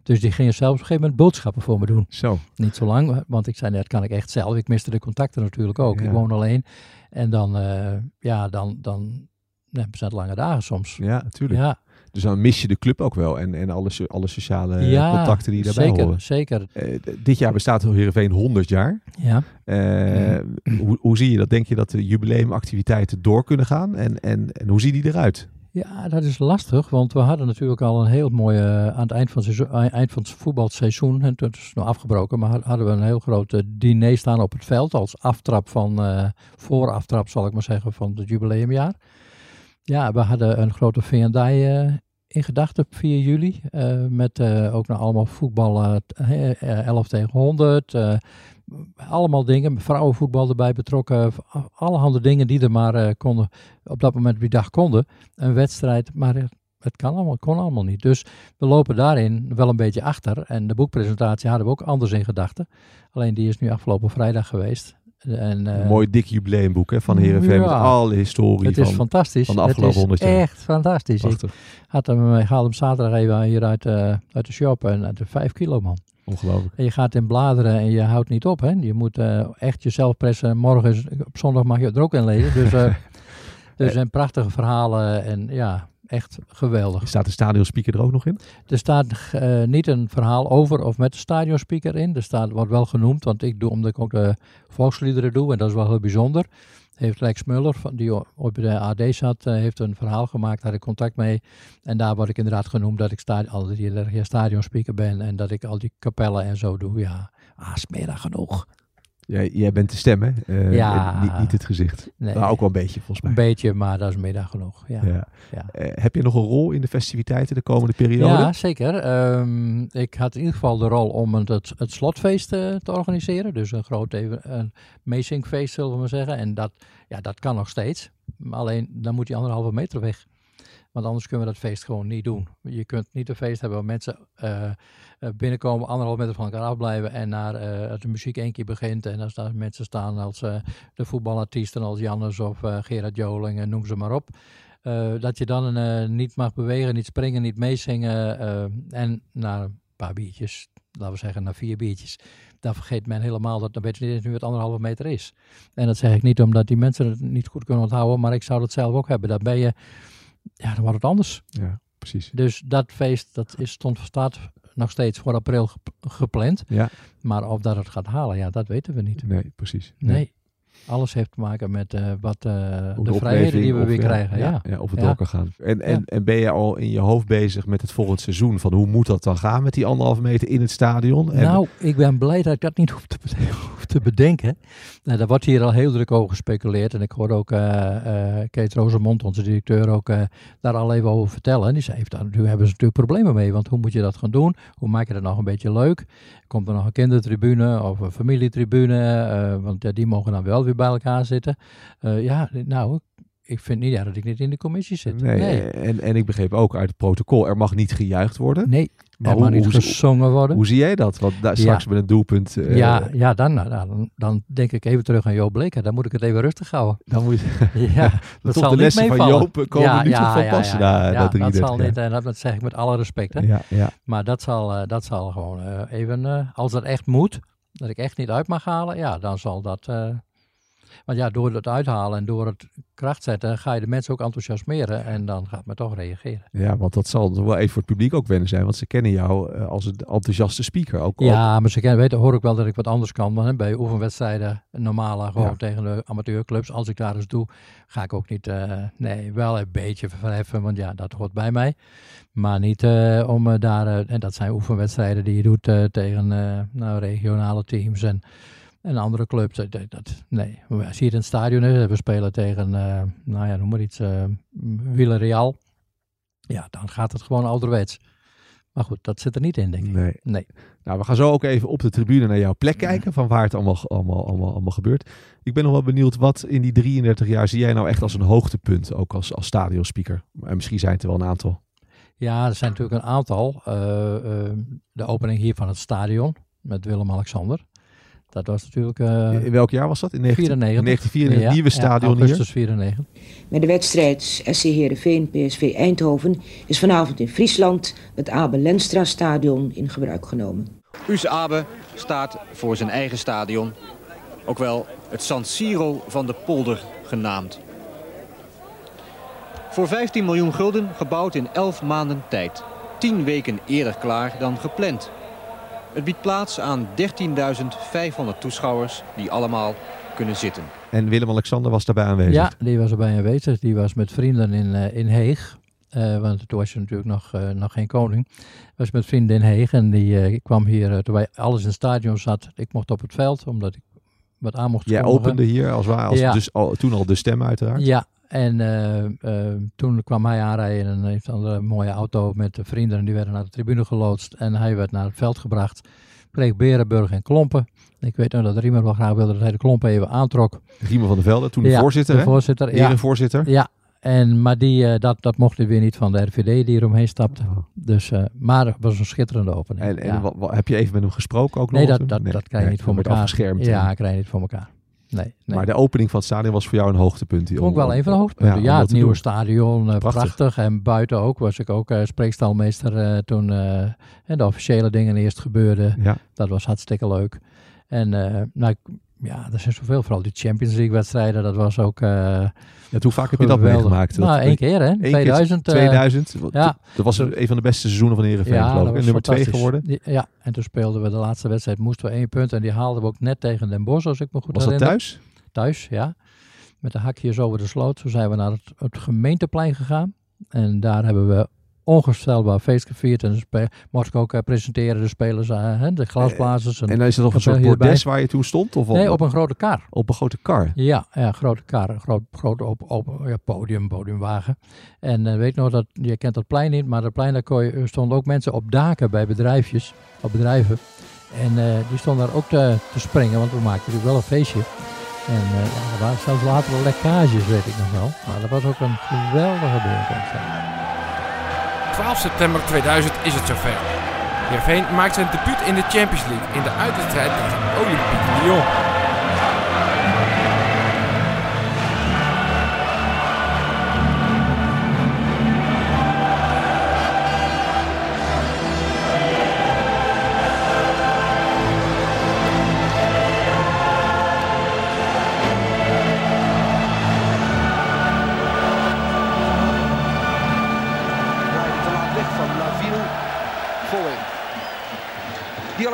Dus die gingen zelfs op een gegeven moment boodschappen voor me doen. Zo. Niet zo lang, want ik zei net, kan ik echt zelf. Ik miste de contacten natuurlijk ook. Ja. Ik woon alleen. En dan, ja, dan, dan ja, zijn het lange dagen soms. Ja, natuurlijk. Ja, Dus dan mis je de club ook wel en, en alle, alle sociale ja contacten die daarbij zeker, horen. zeker. Eh, dit jaar bestaat Heerenveen 100 jaar. Ja. Eh, hoe, hoe zie je dat? Denk je dat de jubileumactiviteiten door kunnen gaan? En, en, en hoe ziet die eruit? ja, dat is lastig, want we hadden natuurlijk al een heel mooie, eh, aan het eind van, het seizoen, eh, eind van het voetbalseizoen, en het is nu afgebroken, maar hadden we een heel groot eh, diner staan op het veld als aftrap van, eh vooraftrap zal ik maar zeggen, van het jubileumjaar. Ja, we hadden een grote V&D eh, in gedachten op 4 juli. eh, met eh, ook nog allemaal voetbal t- eh, eh, 11 tegen 100. eh, allemaal dingen. Vrouwenvoetbal erbij betrokken. Allerhande dingen die er maar konden. Op dat moment die dag konden. Een wedstrijd. Maar het kan allemaal, kon allemaal niet. Dus we lopen daarin wel een beetje achter. En de boekpresentatie hadden we ook anders in gedachten. Alleen die is nu afgelopen vrijdag geweest. En, eh, Een mooi dik jubileumboek hè, van Heerenveen met Ja. alle historie het is van, fantastisch. van de afgelopen het 100 is jaar. echt fantastisch. Ik Prachtig. had hem, ik haalde hem zaterdag even hier uit, eh, uit de shop en uit de 5 kilo man. Ongelooflijk. En je gaat in bladeren en je houdt niet op. Hè? Je moet eh, echt jezelf pressen. Morgen op zondag mag je het er ook in lezen. Dus eh, er zijn prachtige verhalen en ja, echt geweldig. Staat de stadionspeaker er ook nog in? Er staat eh, niet een verhaal over of met de stadionspeaker in. Er staat, wordt wel genoemd, want ik doe, omdat ik ook de volksliederen doe, en dat is wel heel bijzonder. Heeft Lex Muller, die op de AD zat, eh, heeft een verhaal gemaakt, daar had ik contact mee. En daar word ik inderdaad genoemd dat ik sta, al die stadionspeaker ben en dat ik al die kapellen en zo doe. Ja, ah, smerig genoeg. Jij, jij bent de stem, hè? Eh, Ja. niet, niet het gezicht. Nee. Nou, ook wel een beetje, volgens mij. Een beetje, maar dat is meer dan genoeg. Ja. Ja. Ja. Eh, heb je nog een rol in de festiviteiten de komende periode? Ja, zeker. Ehm, ik had in ieder geval de rol om het, het, slotfeest eh, te organiseren. Dus een groot even, een meezingfeest, zullen we maar zeggen. En dat, ja, dat kan nog steeds. Alleen dan moet je anderhalve meter weg. Want anders kunnen we dat feest gewoon niet doen. Je kunt niet een feest hebben waar mensen eh, eh, binnenkomen, anderhalve meter van elkaar afblijven. En naar, eh, als de muziek één keer begint. En als daar mensen staan als eh, de voetbalartiesten als Jannes of Gerard Joling en noem ze maar op. Dat je dan niet mag bewegen, niet springen, niet meezingen. en na een paar biertjes, laten we zeggen na vier biertjes, dan vergeet men helemaal dat eens nu het anderhalve meter is. En dat zeg ik niet omdat die mensen het niet goed kunnen onthouden, maar ik zou dat zelf ook hebben. Dan ben je, ja, dan wordt het anders. Ja, precies. Dus dat feest, dat is, stond, staat nog steeds voor april gep- gepland. Ja, Maar of dat het gaat halen, ja, dat weten we niet. nee, precies. Nee. Alles heeft te maken met eh, wat eh, de vrijheden die we weer krijgen. Ja, ja, of gaan. En, en, en ben je al in je hoofd bezig met het volgend seizoen? Van hoe moet dat dan gaan met die anderhalve meter in het stadion? En, Nou, ik ben blij dat ik dat niet hoef te, bede- hoef te bedenken. Nou, daar wordt hier al heel druk over gespeculeerd. En ik hoorde ook eh Kees Rosemond, onze directeur, ook daar al even over vertellen. En die zei, daar, nu hebben ze natuurlijk problemen mee. Want hoe moet je dat gaan doen? Hoe maak je dat nog een beetje leuk? Komt er nog een kindertribune of een familietribune? Want ja, die mogen dan wel weer bij elkaar zitten. Eh, ja, nou, ik vind niet ja, dat ik niet in de commissie zit. nee, nee. En, en ik begreep ook uit het protocol, er mag niet gejuicht worden. Nee, Maar er mag hoe- niet gezongen worden. Hoe zie jij dat? Want daar straks met een doelpunt... eh, ja, ja dan, nou, dan, dan denk ik even terug aan Joop Bleker. Dan moet ik het even rustig houden. Dan moet je... Ja, dat zal de niet lessen van meevallen. Joop komen nu van pas ja, na, ja, dat 33 zal niet, en dat, dat zeg ik met alle respect. Hè. Ja, ja. Maar dat zal, eh, dat zal gewoon eh, even, eh, als dat echt moet, dat ik echt niet uit mag halen, ja, dan zal dat... eh, want ja, door het uithalen en door het kracht zetten, ga je de mensen ook enthousiasmeren en dan gaat men toch reageren. ja, want dat zal wel even voor het publiek ook wennen zijn. Want ze kennen jou eh, als een enthousiaste speaker. Ook, ook- Ja, maar ze kennen, weten, hoor ik wel dat ik wat anders kan. Hè, bij oefenwedstrijden, normale, gewoon Ja. tegen de amateurclubs. Als ik daar eens doe, ga ik ook niet, eh, nee, wel een beetje verheffen. Want ja, dat hoort bij mij. Maar niet eh, om eh, daar, eh, en dat zijn oefenwedstrijden die je doet eh, tegen eh, nou, regionale teams en, en andere clubs. Dat, dat, dat- nee, als je hier in het stadion is, we spelen tegen, eh, nou ja, noem maar iets, uh, Villarreal. Ja, dan gaat het gewoon ouderwets. Maar goed, dat zit er niet in, denk ik. Nee. Nee. Nou, we gaan zo ook even op de tribune naar jouw plek kijken. Van waar het allemaal, allemaal, allemaal, allemaal gebeurt. Ik ben nog wel benieuwd, wat in die 33 jaar zie jij nou echt als een hoogtepunt? Ook als, als stadionspeaker. En misschien zijn het er wel een aantal. Ja, er zijn natuurlijk een aantal. Eh, de opening hier van het stadion met Willem-Alexander. Dat was natuurlijk eh in welk jaar was dat? In 19, 94. 1994, Ja, nieuwe ja, stadion hier. augustus 94. Met de wedstrijd SC Heerenveen PSV Eindhoven is vanavond in Friesland het Abel Lenstra Stadion in gebruik genomen. US Abe staat voor zijn eigen stadion, ook wel het San Siro van de polder genaamd. Voor 15 miljoen gulden gebouwd in 11 maanden tijd. 10 weken eerder klaar dan gepland. Het biedt plaats aan 13.500 toeschouwers die allemaal kunnen zitten. En Willem-Alexander was daarbij aanwezig. Ja, die was erbij aanwezig. Die was met vrienden in, eh, in Heeg. Eh, want toen was je natuurlijk nog, eh, nog geen koning. Was met vrienden in Heeg en die eh, kwam hier, eh, terwijl alles in het stadion zat. Ik mocht op het veld, omdat ik wat aan mocht Jij kondigen. opende hier als waar, als Ja. dus al, toen al de stem uiteraard. Ja, en eh, eh, toen kwam hij aanrijden in een een andere mooie auto met de vrienden. En die werden naar de tribune geloodst. En hij werd naar het veld gebracht. Kreeg Berenburg en Klompen. Ik weet nog dat Riemer wel graag wilde dat hij de Klompen even aantrok. Riemer van der Velde, toen de Ja, voorzitter. de voorzitter, ja. Erevoorzitter. Ja, en, maar die, eh, dat, dat mocht hij weer niet van de RVD die eromheen stapte. Dus, eh, maar het was een schitterende opening. Oh. En, en ja. wa- wa- heb je even met hem gesproken ook nog? Nee, dat, dat, Nee, dat krijg je nee, niet voor elkaar. afgeschermd. Ja, krijg je niet voor elkaar. Nee, nee. Maar de opening van het stadion was voor jou een hoogtepunt. Vond ik wel een van de hoogtepunten. Ja, het nieuwe doen. stadion, eh, Prachtig. prachtig. En buiten ook was ik ook eh, spreekstalmeester eh, toen en de officiële dingen eerst gebeurden. Ja. Dat was hartstikke leuk. En nou, ik- ja, er zijn zoveel, vooral die Champions League wedstrijden, dat was ook eh Ja, hoe vaak heb je dat meegemaakt? Dat- Nou, één keer hè, Eén keer 2000. eh, 2000. ja. Dat was een van de beste seizoenen van Heerenveen, ja, geloof dat ik. En was nummer twee geworden. Die- ja, en toen speelden we de laatste wedstrijd, moesten we één punt en die haalden we ook net tegen Den Bosch, als ik me goed Was dat herinner. thuis? Thuis, ja. Met de hakjes over de sloot. Toen zijn we naar het, het gemeenteplein gegaan. En daar hebben we onvoorstelbaar feest gevierd. En mocht ik ook eh, presenteren, de spelers, eh, hè, de glasblazers. En dan is het nog een soort bordes waar je toen stond? Of Nee, op een grote kar. Op een grote kar? Ja, ja grote kar. Een groot, groot op, op, ja, podium, podiumwagen. En eh, weet nog dat, je kent dat plein niet, maar dat plein daar kon je- er stonden ook mensen op daken bij bedrijfjes, op bedrijven. En eh, die stonden daar ook te, te springen, want we maakten natuurlijk wel een feestje. En eh, ja, er waren zelfs later wel lekkages, weet ik nog wel. Maar dat was ook een geweldige bijeenkomst. 12 september 2000 is het zover. Heerenveen maakt zijn debuut in de Champions League in de uitwedstrijd tegen Olympique Lyon.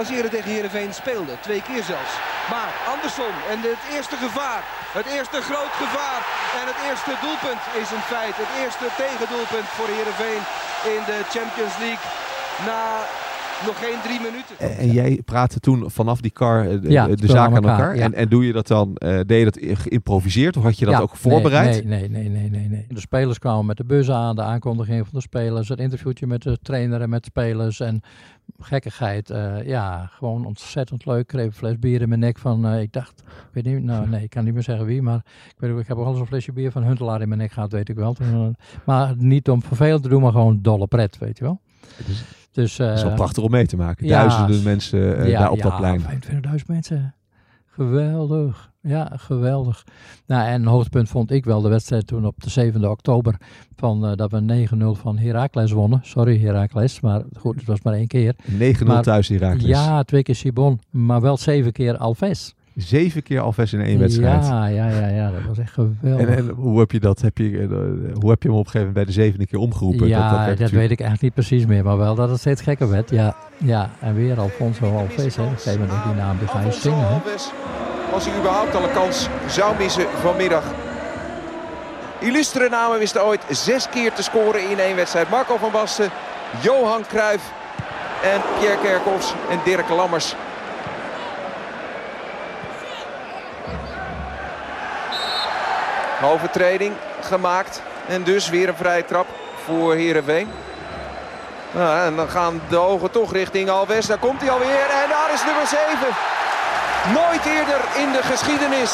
Eerder tegen Heerenveen speelde. Twee keer zelfs. Maar Andersson en het eerste gevaar. Het eerste groot gevaar. En het eerste doelpunt is een feit. Het eerste tegendoelpunt voor Heerenveen in de Champions League. Na nog geen drie minuten. En, en jij praatte toen vanaf die kar eh, de, Ja, de speel zaak aan elkaar, elkaar. ja. En, en doe je dat dan, eh, deed je dat geïmproviseerd of had je dat Ja, ook voorbereid? Nee, nee, nee, nee, nee, nee. De spelers kwamen met de bus aan, de aankondiging van de spelers, het interviewtje met de trainer en met de spelers en gekkigheid. eh, ja, gewoon ontzettend leuk. Ik kreeg een fles bier in mijn nek van, eh, ik dacht, ik weet niet, nou nee, ik kan niet meer zeggen wie, maar ik, weet, ik heb ook al eens een flesje bier van Huntelaar in mijn nek gehad, weet ik wel. Toen, eh, maar niet om vervelend te doen, maar gewoon dolle pret, weet je wel. Dus, Dat is wel eh, prachtig om mee te maken. ja, Duizenden mensen eh, ja, daar op ja, dat plein. 25.000 mensen. Geweldig. Ja, geweldig. Nou, en een hoogtepunt vond ik wel de wedstrijd toen op de 7e oktober. Van, eh, dat we 9-0 van Heracles wonnen. Sorry Heracles, maar goed, het was maar één keer. 9-0 Maar- thuis Heracles. Ja, twee keer Sibon, maar wel zeven keer Alves. Zeven keer Alves in één wedstrijd. Ja, ja, ja, ja, dat was echt geweldig. En, en hoe heb je dat? Heb je, eh, hoe heb je hem op een gegeven moment bij de zevende keer omgeroepen? ja, dat, weet natuurlijk- ik eigenlijk niet precies meer, maar wel dat het steeds gekker werd. Ja, ja. en weer Alfonso Alves, hè. Op een gegeven moment die naam, die ga je zingen. hè. Alves, als hij überhaupt al een kans zou missen vanmiddag. Illustere namen wisten ooit zes keer te scoren in één wedstrijd. Marco van Basten, Johan Cruijff en Pierre Kerkhoffs en Dirk Lammers. Overtreding gemaakt en dus weer een vrije trap voor Heerenveen. Nou, en dan gaan de ogen toch richting Alves. Daar komt hij alweer en daar is nummer 7. Nooit eerder in de geschiedenis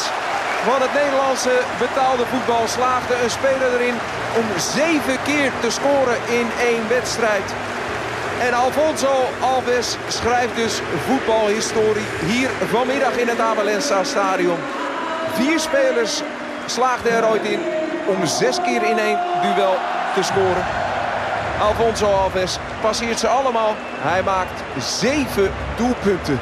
van het Nederlandse betaalde voetbal slaagde een speler erin om zeven keer te scoren in één wedstrijd. En Alfonso Alves schrijft dus voetbalhistorie hier vanmiddag in het Abelensa stadion. Vier spelers slaagden er ooit in om zes keer in één duel te scoren. Alfonso Alves passeert ze allemaal. Hij maakt zeven doelpunten.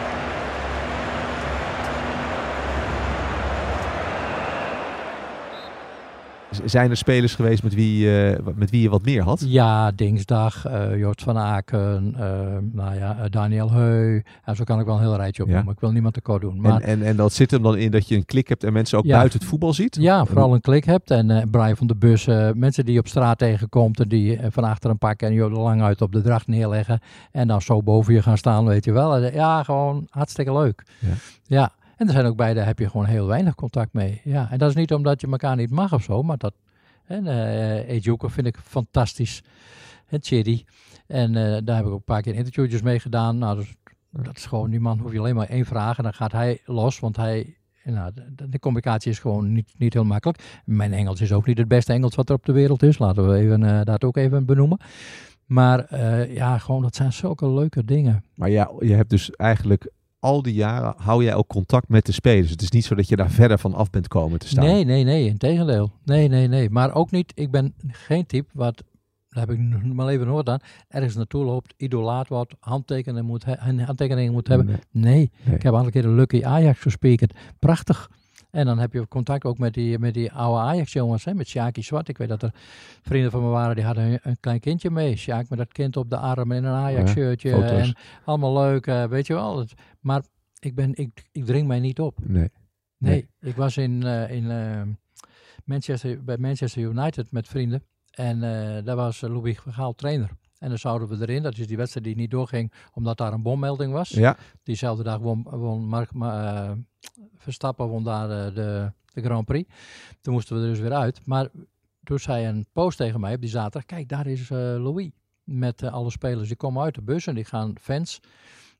Zijn er spelers geweest met wie, eh, met wie je wat meer had? Ja, Dingsdag, eh Joost van Aken, eh, nou ja, Daniel Heu. Ja, zo kan ik wel een heel rijtje opnoemen. Ja. Ik wil niemand tekort doen. Maar En, en, en dat zit hem dan in dat je een klik hebt en mensen ook Ja. buiten het voetbal ziet? ja, vooral een klik hebt. En Brian van de Bus, mensen die je op straat tegenkomt en die van achter een pakken en je er lang uit op de dracht neerleggen. En dan zo boven je gaan staan, weet je wel. En, Ja, gewoon hartstikke leuk. Ja. En er zijn ook daar heb je gewoon heel weinig contact mee. Ja, en dat is niet omdat je elkaar niet mag of zo, maar dat... En Ejuke vind ik fantastisch. En Thierry. En eh, daar heb ik ook een paar keer interviewtjes mee gedaan. Nou, dat, is- dat is gewoon, die man hoef je alleen maar één vraag en dan gaat hij los. Want hij, nou, de, communicatie is gewoon niet, niet heel makkelijk. Mijn Engels is ook niet het beste Engels wat er op de wereld is. Laten we even, eh, dat ook even benoemen. Maar ja, gewoon, dat zijn zulke leuke dingen. Maar ja, je hebt dus eigenlijk al die jaren hou jij ook contact met de spelers. Het is niet zo dat je daar verder van af bent komen te staan. Nee, nee, nee, in tegendeel. Nee, nee, nee. Maar ook niet, ik ben geen type wat, daar heb ik nog maar even nooit aan, ergens naartoe loopt, idolaat wordt, handtekeningen moet, handtekeningen moet hebben. Nee. Nee, Nee. ik heb al een keer de Lucky Ajax gespeeld. Prachtig. En dan heb je contact ook met die, met die oude Ajax-jongens, hè, met Sjaki Zwart. Ik weet dat er vrienden van me waren, die hadden een, een klein kindje mee. Sjaak met dat kind op de arm in een Ajax-shirtje. en allemaal leuk, eh, weet je wel. Het- Maar ik, ben, ik, ik dring mij niet op. Nee. Nee, ik was in, eh, in eh, Manchester, bij Manchester United met vrienden. En daar was Louis Vergaal trainer. En dan zouden we erin, dat is die wedstrijd die niet doorging omdat daar een bommelding was. Ja. Diezelfde dag won, won Mark Ma- eh, Verstappen won daar eh, de, de Grand Prix. Toen moesten we er dus weer uit. Maar toen zei een post tegen mij op die zaterdag, kijk daar is eh, Louis. Met alle spelers, die komen uit de bus en die gaan fans.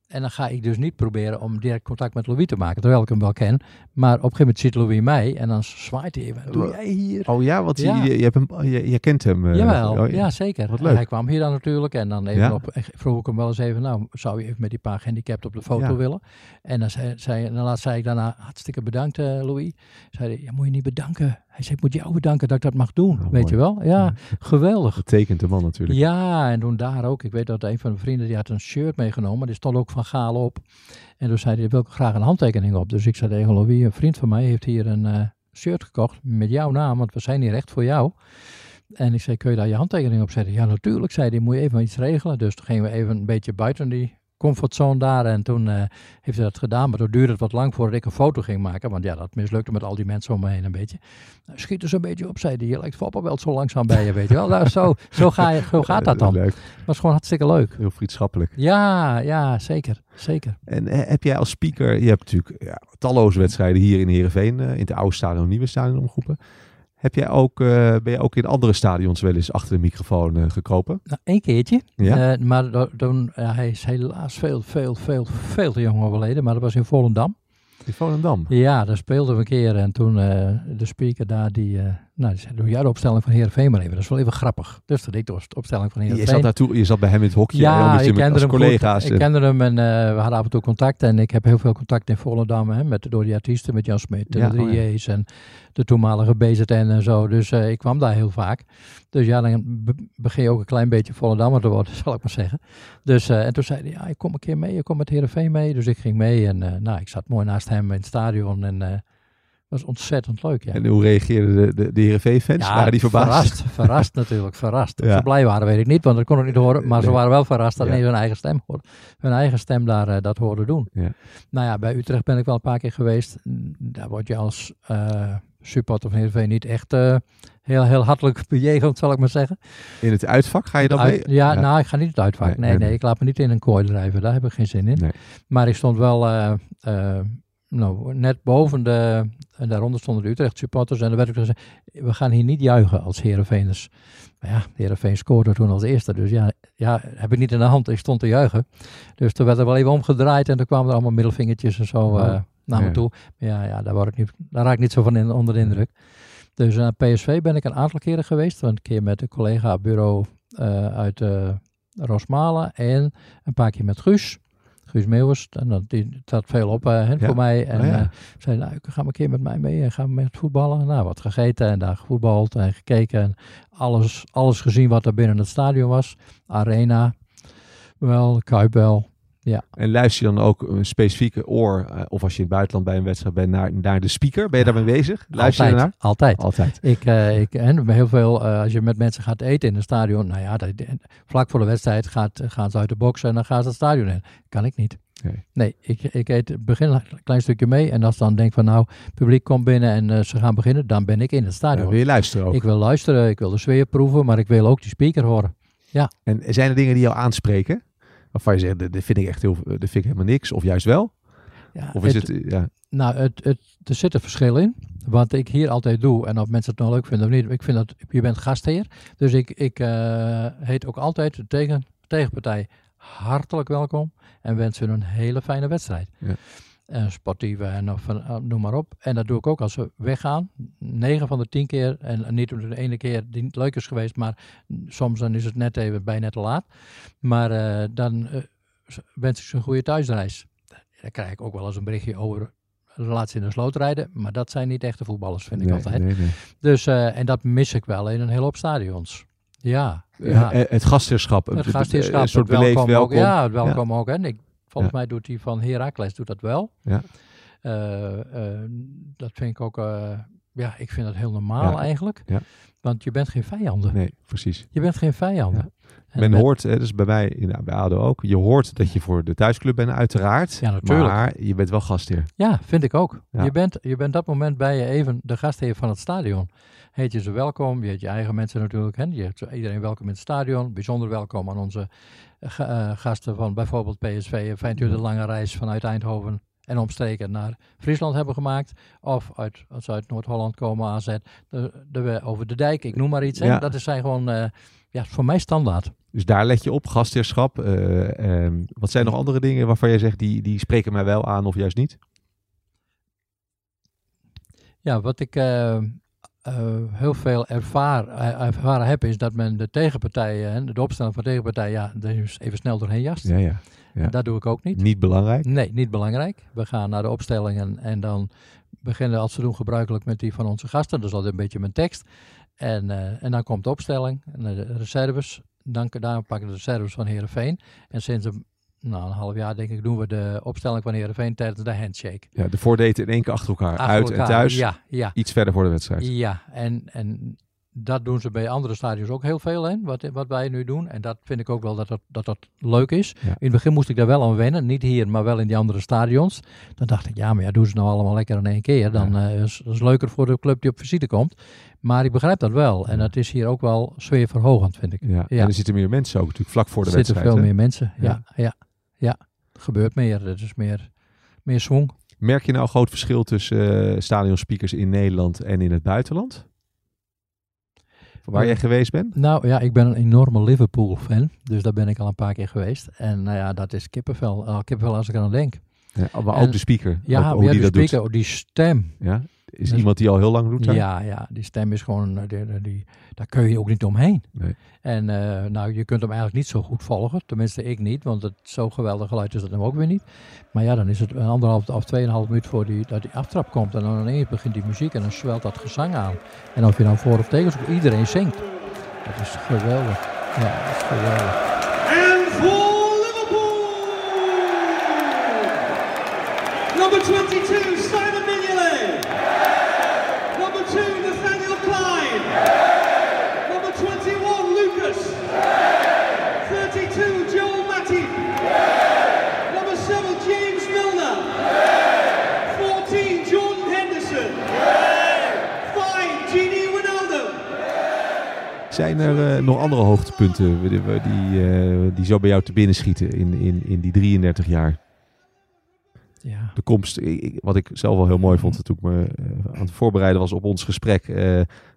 En dan ga ik dus niet proberen om direct contact met Louis te maken, terwijl ik hem wel ken. Maar op een gegeven moment ziet Louis mij en dan zwaait hij even. Wat doe jij hier? Oh ja, want Ja. Je, je, hebt hem, je, je kent hem. eh, Jawel, oh, ja zeker. Wat En leuk. Hij kwam hier dan natuurlijk en dan even Ja. op, vroeg ik hem wel eens even, nou zou je even met die paar gehandicapten op de foto willen? En dan zei, zei, dan laat- zei ik daarna, hartstikke bedankt eh, Louis. Zei hij, ja moet je niet bedanken. Hij zei, ik moet jou bedanken dat ik dat mag doen, weet Oh, mooi. je wel? Ja, geweldig. Dat tekent de man natuurlijk. Ja, en toen daar ook. Ik weet dat een van de vrienden die had een shirt meegenomen. Die stond ook van Gaal op. En toen zei hij, wil ik graag een handtekening op. Dus ik zei tegen Louis, een vriend van mij heeft hier een eh, shirt gekocht met jouw naam. Want we zijn hier echt voor jou. En ik zei, kun je daar je handtekening op zetten? Ja, natuurlijk, zei hij, moet je even iets regelen. Dus toen gingen we even een beetje buiten die comfortzone daar. En toen eh, heeft hij dat gedaan. Maar toen duurde het wat lang voordat ik een foto ging maken. Want ja, dat mislukte met al die mensen om me heen een beetje. Nou, Schiet er zo'n beetje op, zei hij. Je lijkt Fopper wel zo langzaam bij je, weet je wel. Nou, zo, zo, ga je, zo gaat dat dan. Leuk. was gewoon hartstikke leuk. Heel vriendschappelijk. Ja, ja, zeker. Zeker. En eh, heb jij als speaker, je hebt natuurlijk ja, talloze wedstrijden hier in Heerenveen, eh, in het oude stadion, nieuwe stadion omgeroepen. Heb jij ook, eh, ben je ook in andere stadions wel eens achter de microfoon eh, gekropen? Nou, één keertje. Ja? Eh, maar toen, ja, hij is helaas veel, veel, veel, veel te jong overleden. Maar dat was in Volendam. In Volendam? Ja, daar speelden we een keer. En toen de speaker daar, die, nou, doe jij de opstelling van Heerenveen maar even. Dat is wel even grappig. Dus dat deed de opstelling van Je Heerenveen. zat, naartoe, je zat bij hem in het hokje. Ja, je ik met- kende als hem collega's. goed. Ik eh, kende hem en eh, we hadden af en toe contact. En ik heb heel veel contact in Volendam hè, met, door die artiesten, met Jan Smit Ja, de oh ja. 3J's en de toenmalige BZN en zo. Dus eh, ik kwam daar heel vaak. Dus ja, dan be- begin je ook een klein beetje Volendammer te worden, zal ik maar zeggen. Dus, en toen zei hij, ja, ik kom een keer mee, ik kom met Heerenveen mee. Dus ik ging mee en nou, ik zat mooi naast hem in het stadion en was ontzettend leuk. Ja. En hoe reageerden de, de, de Heerenveen-fans? Ja, waren die verbaasd? Verrast, verrast natuurlijk, verrast. Of ze blij waren, weet ik niet, want dat kon ik niet horen. Maar ze Nee. waren wel verrast dat Ja. ineens hun eigen stem hoorde. Hun eigen stem daar eh, dat hoorde doen. Ja. Nou ja, bij Utrecht ben ik wel een paar keer geweest. Daar word je als eh supporter van Heerenveen niet echt eh, heel, heel hartelijk bejegend, zal ik maar zeggen. In het uitvak ga je dan Uit- mee? ja, nou, ik ga niet het uitvak. Nee, Nee, nee, nee, nee. ik laat me niet in een kooi drijven. Daar heb ik geen zin in. Nee. Maar ik stond wel nou, net boven de... En daaronder stonden de Utrecht supporters. En er werd ook gezegd, we gaan hier niet juichen als Heerenveeners. Maar ja, Heerenveen scoorde toen als eerste. Dus ja, ja, heb ik niet in de hand. Ik stond te juichen. Dus toen werd er wel even omgedraaid. En toen kwamen er allemaal middelvingertjes en zo Oh, eh, naar me toe. Maar ja, ja daar, word ik niet, daar raak ik niet zo van in, onder de indruk. Dus naar PSV ben ik een aantal keren geweest. Een keer met een collega bureau eh, uit eh Rosmalen. En een paar keer met Guus. Guus Meeuwers. En dat, die veel op eh, Ja. voor mij. En Oh ja. eh, zei, nou, ga maar een keer met mij mee. En gaan met voetballen. Nou, wat gegeten en daar gevoetbald en gekeken. En alles, alles gezien wat er binnen het stadion was. Arena. Wel, Kuip wel. Ja. En luister je dan ook een specifieke oor, eh, of als je in het buitenland bij een wedstrijd bent, naar, naar de speaker? Ben je daarmee bezig? Luister je altijd, ernaar? Altijd. Altijd. Ik, eh, ik, en heel veel, eh, als je met mensen gaat eten in een stadion, nou ja, dat, vlak voor de wedstrijd gaat, gaan ze uit de box en dan gaan ze het stadion in. Kan ik niet. Nee. Nee, ik, ik eet begin een klein stukje mee en als dan denk van nou, het publiek komt binnen en ze gaan beginnen, dan ben ik in het stadion. Ja, wil je luisteren ook? Ik wil luisteren, ik wil de sfeer proeven, maar ik wil ook die speaker horen. Ja. En zijn er dingen die jou aanspreken? Waarvan je zegt, dit vind ik echt heel, dit vind ik helemaal niks, of juist wel? Ja, of is het, eh, ja, Nou, het, het, er zit een verschil in. Wat ik hier altijd doe, en of mensen het nou leuk vinden of niet, ik vind dat je bent gastheer. Dus ik, ik eh, heet ook altijd de tegen, tegenpartij hartelijk welkom en wens hun een hele fijne wedstrijd. Ja. En sportieve en of, eh, noem maar op. En dat doe ik ook als we weggaan. 9 van de 10 keer. En niet de ene keer die niet leuk is geweest, maar soms dan is het net even bijna te laat. Maar eh, dan eh, wens ik ze een goede thuisreis. daar krijg ik ook wel eens een berichtje over relatie in de sloot rijden. Maar dat zijn niet echte voetballers, vind ik Nee, altijd. nee, nee. Dus, eh, en dat mis ik wel in een hele hoop stadions. Ja, ja. Eh, het gastheerschap. Het een- gastheerschap, Een soort het welkom beleefd ook. welkom. Ja, het welkom ook. En ik, volgens mij doet hij van Heracles doet dat wel. Ja. Eh, eh, dat vind ik ook, eh, ja, ik vind dat heel normaal Ja. eigenlijk. Ja. Want je bent geen vijanden. Nee, precies. Je bent geen vijanden. En Men met- hoort, hè, dus bij mij in, bij ADO ook, je hoort dat je voor de thuisclub bent uiteraard. Ja, natuurlijk. Maar je bent wel gastheer. Ja, vind ik ook. Je, bent, je bent dat moment bij je even de gastheer van het stadion. Heet je ze welkom, je heet je eigen mensen natuurlijk. Hè? Je hebt iedereen welkom in het stadion. Bijzonder welkom aan onze eh, eh, gasten van bijvoorbeeld PSV. Fijn dat de lange reis vanuit Eindhoven en omstreken naar Friesland hebben gemaakt. Of uit, als ze uit Noord-Holland komen, AZ, de, de, over de dijk, ik noem maar iets. Hè? Ja. Dat is zijn gewoon, eh, ja, voor mij standaard. Dus daar let je op, gastheerschap. Eh, ehm, wat zijn nog andere dingen waarvan jij zegt, die, die spreken mij wel aan of juist niet? Ja, wat ik eh, eh, heel veel ervaar, eh, ervaren heb, is dat men de tegenpartijen, hè, de opstelling van de tegenpartij, ja, even snel doorheen jast. Ja, ja. ja. Dat doe ik ook niet. Niet belangrijk. Nee, niet belangrijk. We gaan naar de opstellingen en dan beginnen als we doen gebruikelijk met die van onze gasten. Dat is altijd een beetje mijn tekst. En, eh, en dan komt de opstelling de reserves. Dan, dan pakken de reserves van Heerenveen. En sinds een, nou, een half jaar denk ik doen we de opstelling van Heerenveen tijdens de handshake. Ja, de voordelen in één keer achter elkaar. Achter uit en thuis. ja, ja. Iets verder voor de wedstrijd. Ja, en, en dat doen ze bij andere stadions ook heel veel, hè, wat, wat wij nu doen. En dat vind ik ook wel dat dat, dat, dat leuk is. Ja. In het begin moest ik daar wel aan wennen. Niet hier, maar wel in die andere stadions. Dan dacht ik, ja, maar ja, doen ze nou allemaal lekker in één keer. Dan eh, is het leuker voor de club die op visite komt. Maar ik begrijp dat wel. En dat is hier ook wel sfeerverhogend, vind ik. Ja. En er zitten meer mensen ook natuurlijk vlak voor de er zitten wedstrijd. veel hè? meer mensen, ja. Ja. Ja, Er gebeurt meer. Er is meer, meer swing. Merk je nou een groot verschil tussen eh stadionspeakers in Nederland en in het buitenland? Waar jij geweest bent? Nou ja, ik ben een enorme Liverpool-fan. Dus daar ben ik al een paar keer geweest. En nou ja, dat is kippenvel. Al kippenvel als ik aan denk. Ja, maar En- ook de speaker. Ja, ook, hoe ja, die de dat doet. speaker, die stem. Ja? Is Dus- iemand die al heel lang doet? daar? Ja, ja, die stem is gewoon, eh, die, die, daar kun je ook niet omheen. Nee. En eh, nou, je kunt hem eigenlijk niet zo goed volgen. Tenminste, ik niet, want het zo geweldig geluid is dat hem ook weer niet. Maar ja, dan is het een anderhalf of tweeënhalf minuut voor die, dat die aftrap komt. En dan ineens begint die muziek en dan zwelt dat gezang aan. En of je dan voor of tegen zoekt, iedereen zingt. Dat is geweldig. Ja, dat is geweldig. And for Liverpool, number 22, Zijn er eh, nog andere hoogtepunten die, die, eh, die zo bij jou te binnen schieten in, in, in die 33 jaar? Ja. De komst, wat ik zelf wel heel mooi vond toen ik me eh, aan het voorbereiden was op ons gesprek. eh,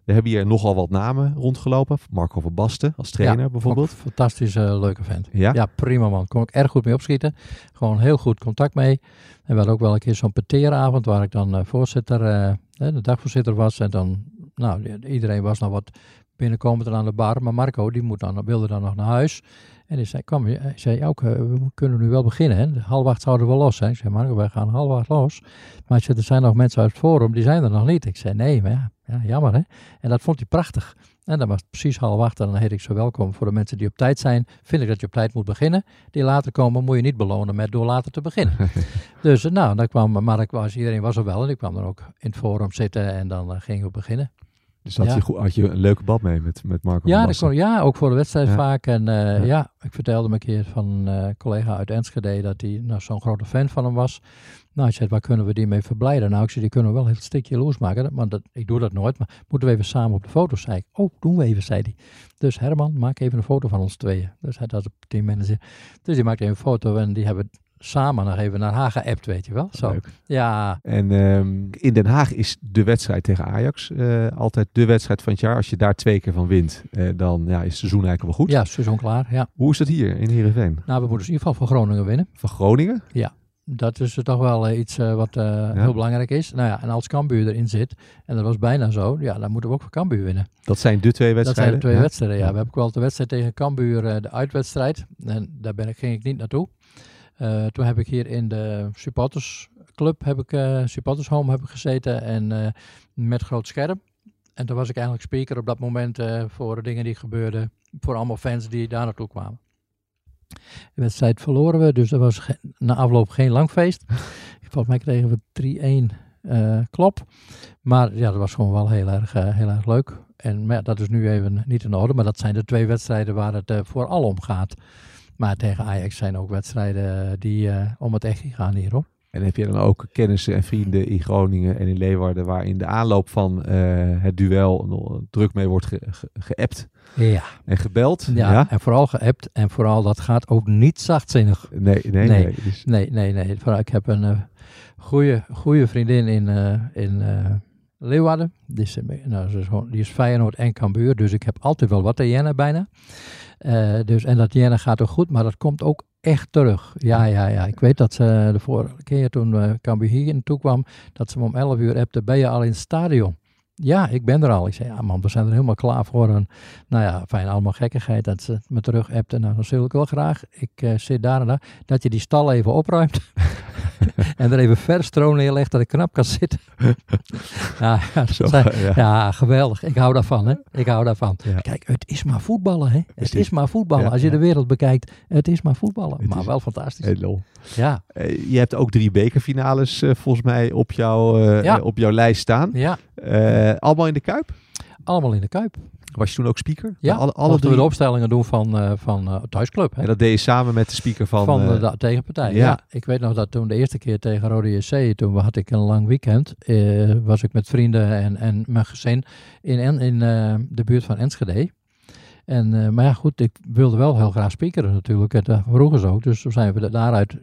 we hebben hier nogal wat namen rondgelopen. Marco van Basten als trainer Ja, bijvoorbeeld. Fantastische, leuke vent. Ja? Ja, prima man. Kon ik erg goed mee opschieten. Gewoon heel goed contact mee. En we hadden ook wel een keer zo'n peteeravond waar ik dan eh, voorzitter, eh, de dagvoorzitter was. En dan, nou, iedereen was nog wat binnenkomend aan de bar. Maar Marco, die moet dan, wilde dan nog naar huis. En hij zei, kom, hij zei ook, eh, we kunnen nu wel beginnen. Hè? De half acht zouden we los zijn. Ik zei, Marco, wij gaan half acht los. Maar zei, er zijn nog mensen uit het forum, die zijn er nog niet. Ik zei, nee, maar ja, ja jammer hè. En dat vond hij prachtig. En dan was het precies half acht en dan heet ik zo welkom voor de mensen die op tijd zijn. Vind ik dat je op tijd moet beginnen. Die later komen moet je niet belonen met door later te beginnen. dus eh, nou, dan kwam Mark, was, iedereen was er wel en ik kwam dan ook in het forum zitten en dan eh, gingen we beginnen. Dus had, Ja. je, goed- had je een leuke bad mee met, met Marco Ja, dat kon, ja, ook voor de wedstrijd Ja. vaak. En eh, Ja. ja. ik vertelde me een keer van een eh, collega uit Enschede dat hij nou, zo'n grote fan van hem was. Nou, ik zei, waar kunnen we die mee verblijden? Nou, ik zei, die kunnen we wel een heel stukje jaloers maken. Maar dat, ik doe dat nooit, maar moeten we even samen op de foto? Zei ik, oh, doen we even, zei hij. Dus Herman, maak even een foto van ons tweeën. Dus hij had een teammanager. Dus die maakte even een foto en die hebben samen nog even naar Haag geappt, weet je wel. Zo. Leuk. Ja, En ehm, in Den Haag is de wedstrijd tegen Ajax eh, altijd de wedstrijd van het jaar. Als je daar twee keer van wint, eh, dan ja, is het seizoen eigenlijk wel goed. ja, seizoen klaar, ja. Hoe is dat hier in Heerenveen? Nou, we moeten dus in ieder geval voor Groningen winnen. Van Groningen? Ja, dat is toch wel eh, iets wat heel belangrijk is. Nou ja, en als Cambuur erin zit, en dat was bijna zo, ja, dan moeten we ook voor Cambuur winnen. Dat zijn de twee Dat wedstrijden? zijn de twee Ja. wedstrijden, ja. We hebben ook wel de wedstrijd tegen Cambuur, de uitwedstrijd. En daar ben ik, ging ik niet naartoe. Eh, toen heb ik hier in de supportersclub, heb ik, eh supportershome heb ik gezeten en eh, met groot scherm. En toen was ik eigenlijk speaker op dat moment voor de dingen die gebeurden. Voor allemaal fans die daar naartoe kwamen. De wedstrijd verloren we, dus er was na afloop geen lang feest. Volgens mij kregen we 3-1 eh, klop. Maar ja, dat was gewoon wel heel erg, heel erg leuk. En maar ja, dat is nu even niet in orde. Maar dat zijn de twee wedstrijden waar het vooral om gaat. Maar tegen Ajax zijn ook wedstrijden eh, die eh, om het echt gaan hier hoor. En heb je dan ook kennissen en vrienden in Groningen en in Leeuwarden waar in de aanloop van eh, het duel druk mee wordt ge- ge- geappt Ja. en gebeld? Ja, en vooral geappt. En vooral dat gaat ook niet zachtzinnig. Nee, nee, nee. nee, dus- nee, nee, Ik heb een goede, goede vriendin in, in Leeuwarden. Die is, nou, die is Feyenoord en Cambuur. Dus ik heb altijd wel wat te jennen bijna. Eh, dus, en dat jennen gaat ook goed, maar dat komt ook echt terug. Ja, ja, ja. Ik weet dat ze de vorige keer toen uh, Cambuur hier naartoe kwam, dat ze me om 11 uur appte, ben je al in het stadion? Ja, ik ben er al. Ik zei, ja man, we zijn er helemaal klaar voor. En, nou ja, fijn, allemaal gekkigheid dat ze me terug appte. Nou, dan zul ik wel graag. Ik uh, zit daar en daar. Dat je die stal even opruimt. en er even vers stroom neerlegt dat ik knap kan zitten. ja, ja, Zo, zijn, ja. ja. geweldig. Ik hou daarvan, hè. Ik hou daarvan. Kijk, het is maar voetballen, hè. Het is, maar voetballen. ja, Als je ja. de wereld bekijkt, het is maar voetballen. Het maar is- wel fantastisch. Hey, lol. Ja. Eh, je hebt ook drie bekerfinales eh, volgens mij op, jou, eh, Ja. op jouw lijst staan. Ja. Allemaal in de Kuip? Allemaal in de Kuip. Was je toen ook speaker? Ja, alle, alle mochten we de opstellingen doen van, eh van eh, Thuisclub. Hè? En dat deed je samen met de speaker van... van de, eh, de tegenpartij. ja. Ja. ik weet nog dat toen de eerste keer tegen Rode JC, toen had ik een lang weekend, was ik met vrienden en, en mijn gezin in, in eh, de buurt van Enschede. En, maar ja, goed, ik wilde wel heel graag speakeren natuurlijk. En dat vroegen ze ook. Dus toen zijn we da- daaruit,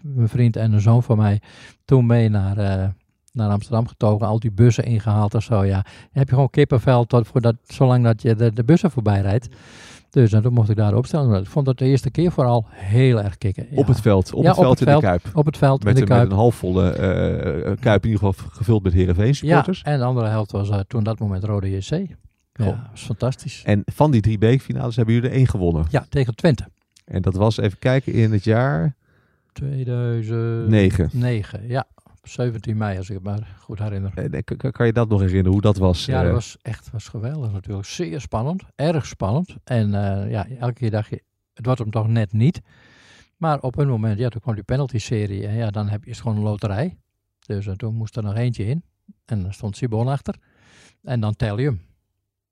mijn vriend en een zoon van mij, toen mee naar, naar Amsterdam getogen. Al die bussen ingehaald en zo. Ja, dan heb je gewoon kippenvel tot voor dat, zolang dat je de, de bussen voorbij rijdt. Dus en toen mocht ik daar opstellen. Ik vond dat de eerste keer vooral heel erg kicken. Ja. Op het veld, op Ja, het veld in de Kuip. Op het veld met, in de Kuip. Met een halfvolle eh, Kuip in ieder geval gevuld met Heerenveen supporters. Ja, en de andere helft was eh, toen dat moment Rode JC. Ja, dat was fantastisch. En van die drie bekerfinales hebben jullie er één gewonnen. Ja, tegen Twente. En dat was, even kijken, in het jaar... 2009. Negen. ja. 17 mei, als ik het maar goed herinner. Eh, Kan je dat nog herinneren, hoe dat was? Ja, dat eh? was echt was geweldig natuurlijk. Zeer spannend, erg spannend. En eh, ja, elke keer dacht je, het wordt hem toch net niet. Maar op een moment, ja, toen kwam die penalty-serie. En ja, dan heb je is het gewoon een loterij. Dus toen moest er nog eentje in. En dan stond Sibon achter. En dan tel je hem.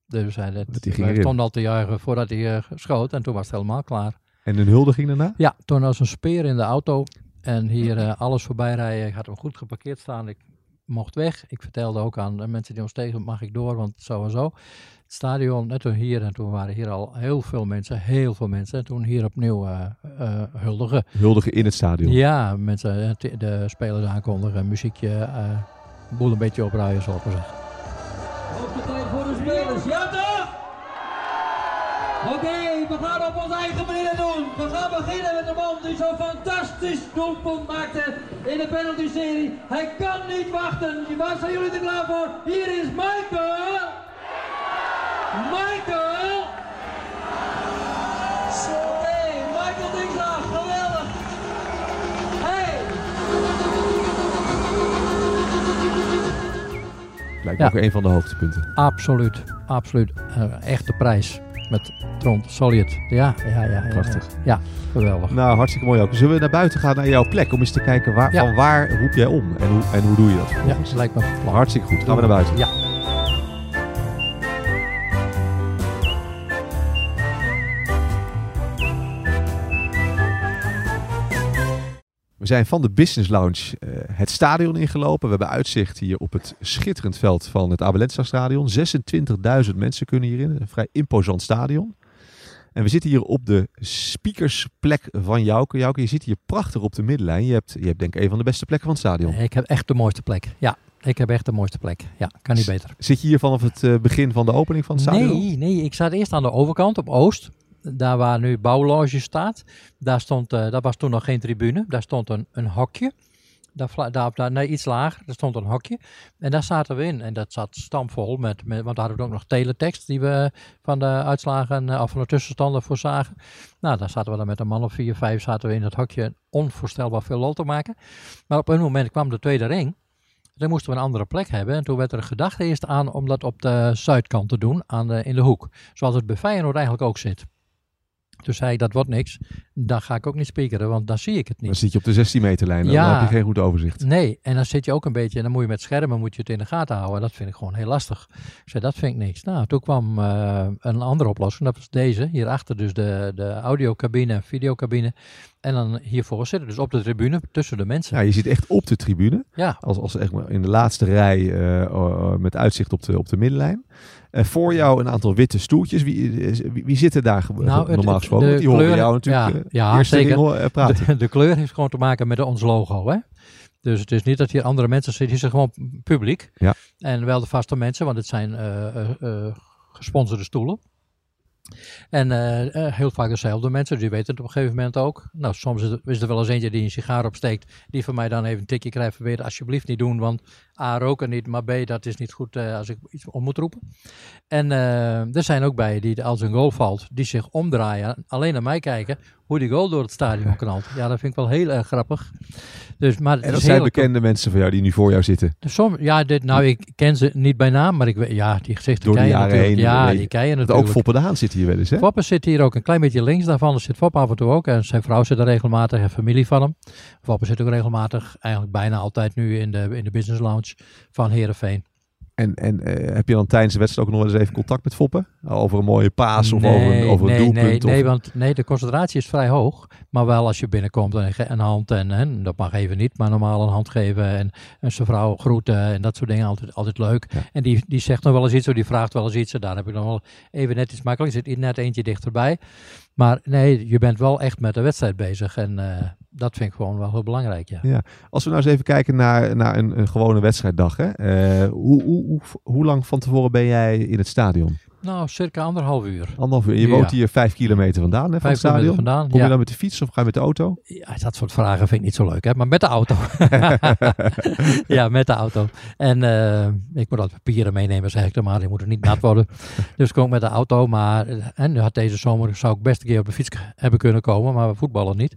Dus hij dat, hij stond al te juichen voordat hij schoot. En toen was het helemaal klaar. En een huldiging daarna? Ja, toen als een speer in de auto. En hier eh, alles voorbij rijden. Ik had hem goed geparkeerd staan. Ik mocht weg. Ik vertelde ook aan de mensen die ons tegen, mag ik door, want zo en zo. Het stadion, net toen hier, en toen waren hier al heel veel mensen, heel veel mensen. En toen hier opnieuw eh eh, huldigen. Huldigen in het stadion. Ja, mensen, de spelers aankondigen, muziekje, eh boel een beetje opruien, zal ik maar zeggen. Hoogste tijd voor de spelers. Ja toch? Oké, we gaan op onze eigen manier doen. We gaan beginnen met de man die zo'n fantastisch doelpunt maakte in de penalty-serie. Hij kan niet wachten. Waar zijn jullie er klaar voor? Hier is Michael. Michael. Oké, Michael Dingsdag, geweldig. Hey. Lijkt Ja. ook een van de hoogtepunten. Absoluut, absoluut. Eh, echte prijs met Trond Solid. Ja, ja, ja. ja Prachtig. Ja, ja, geweldig. Nou, hartstikke mooi ook. Zullen we naar buiten gaan naar jouw plek om eens te kijken waar, Ja. van waar roep jij om en hoe, en hoe doe je dat Ja, vervolgens? lijkt me. Hartstikke goed. Gaan we naar buiten. Ja. Zijn van de Business Lounge eh, het stadion ingelopen. We hebben uitzicht hier op het schitterend veld van het Abelensta Stadion. 26.000 mensen kunnen hierin. Een vrij imposant stadion. En we zitten hier op de speakersplek van Jouke. Jouke, je zit hier prachtig op de middenlijn. Je hebt, je hebt denk ik een van de beste plekken van het stadion. Ik heb echt de mooiste plek. Ja, ik heb echt de mooiste plek. Ja, kan niet beter. Zit je hier vanaf het eh, begin van de opening van het stadion? Nee, nee, ik zat eerst aan de overkant op Oost. Daar waar nu Bouwloge staat. Daar stond, eh, dat was toen nog geen tribune. Daar stond een, een hokje. Daar, daar, daar, nee, iets lager, er stond een hokje. En daar zaten we in. En dat zat stampvol met, met want daar hadden we ook nog teletext die we van de uitslagen eh, of van de tussenstanden voor zagen. Nou, daar zaten we dan met een man of vier, vijf zaten we in dat hokje onvoorstelbaar veel lol te maken. Maar op een moment kwam de tweede ring. Dan moesten we een andere plek hebben. En toen werd er gedacht eerst aan om dat op de zuidkant te doen, aan in de hoek. Zoals het bij Feyenoord eigenlijk ook zit. Toen zei ik, dat wordt niks. Dan ga ik ook niet speakeren, want dan zie ik het niet. Dan zit je op de 16 meter lijn. Dan Ja. heb je geen goed overzicht. Nee, en dan zit je ook een beetje, en dan moet je met schermen moet je het in de gaten houden. Dat vind ik gewoon heel lastig. Ik zei, dat vind ik niks. Nou, toen kwam eh, een andere oplossing, dat was deze. Hierachter dus de, de audiocabine videocabine. En dan hiervoor zitten, dus op de tribune, tussen de mensen. Ja, je zit echt op de tribune. Ja. Als, als echt in de laatste rij eh, met uitzicht op de, op de middenlijn. Eh, voor jou een aantal witte stoeltjes. Wie, wie, wie zit er daar Nou, normaal gesproken? de Die horen kleur- jou natuurlijk ja, eh, ja, zeker. eh, praten. De, de kleur heeft gewoon te maken met ons logo, hè. Dus het is niet dat hier andere mensen zitten, hier zijn gewoon publiek. Ja. En wel de vaste mensen, want het zijn eh, gesponsorde stoelen. En heel vaak dezelfde mensen, die weten het op een gegeven moment ook. Nou, soms is er, wel eens eentje die een sigaar opsteekt, die van mij dan even een tikje krijgt. Dat alsjeblieft niet doen, want A, roken niet, maar B, dat is niet goed eh, als ik iets om moet roepen. En eh, er zijn ook bij die als een goal valt, die zich omdraaien, alleen naar mij kijken, hoe die goal door het stadion knalt. Ja, dat vind ik wel heel erg grappig. Dus, maar En dat is zijn bekende mensen van jou die nu voor jou zitten. dus Som, ja, dit, nou, ik ken ze niet bij naam, maar ik weet, ja, die gezichten Door de jaren natuurlijk. heen. Ja, die natuurlijk. Ook Foppe de Haan zit hier wel eens, hè? Foppe zit hier ook een klein beetje links daarvan. Er zit Foppe af en toe ook. En zijn vrouw zit er regelmatig en familie van hem. Foppe zit ook regelmatig, eigenlijk bijna altijd nu in de, in de business lounge van Heerenveen. En, en eh, heb je dan tijdens de wedstrijd ook nog wel eens even contact met Foppe? Over een mooie paas of over een, over een nee, doelpunt? Nee, of... nee, want nee, de concentratie is vrij hoog. Maar wel als je binnenkomt en een hand en, en dat mag even niet, maar normaal een hand geven en, en zijn vrouw groeten en dat soort dingen altijd, altijd leuk. En die, die zegt nog wel eens iets, of die vraagt wel eens iets. En daar heb ik dan wel even net iets makkelijk. Er zit net eentje dichterbij. Maar nee, je bent wel echt met de wedstrijd bezig. En eh, dat vind ik gewoon wel heel belangrijk, ja. Ja. Als we nou eens even kijken naar, naar een, een gewone wedstrijddag. Hè? Eh, hoe, hoe, hoe, hoe lang van tevoren ben jij in het stadion? Nou, circa anderhalf uur. Anderhalf uur. Je Ja. woont hier vijf kilometer vandaan hè, van Vijf het stadion. kilometer vandaan, Kom je ja. dan met de fiets of ga je met de auto? Ja, dat soort vragen vind ik niet zo leuk, hè? maar met de auto. ja, met de auto. En eh, ik moet altijd papieren meenemen, zeg ik dan maar. Die moeten niet nat worden. dus kom ik met de auto. Maar eh, en nu had deze zomer zou ik best een keer op de fiets hebben kunnen komen, maar we voetballen niet.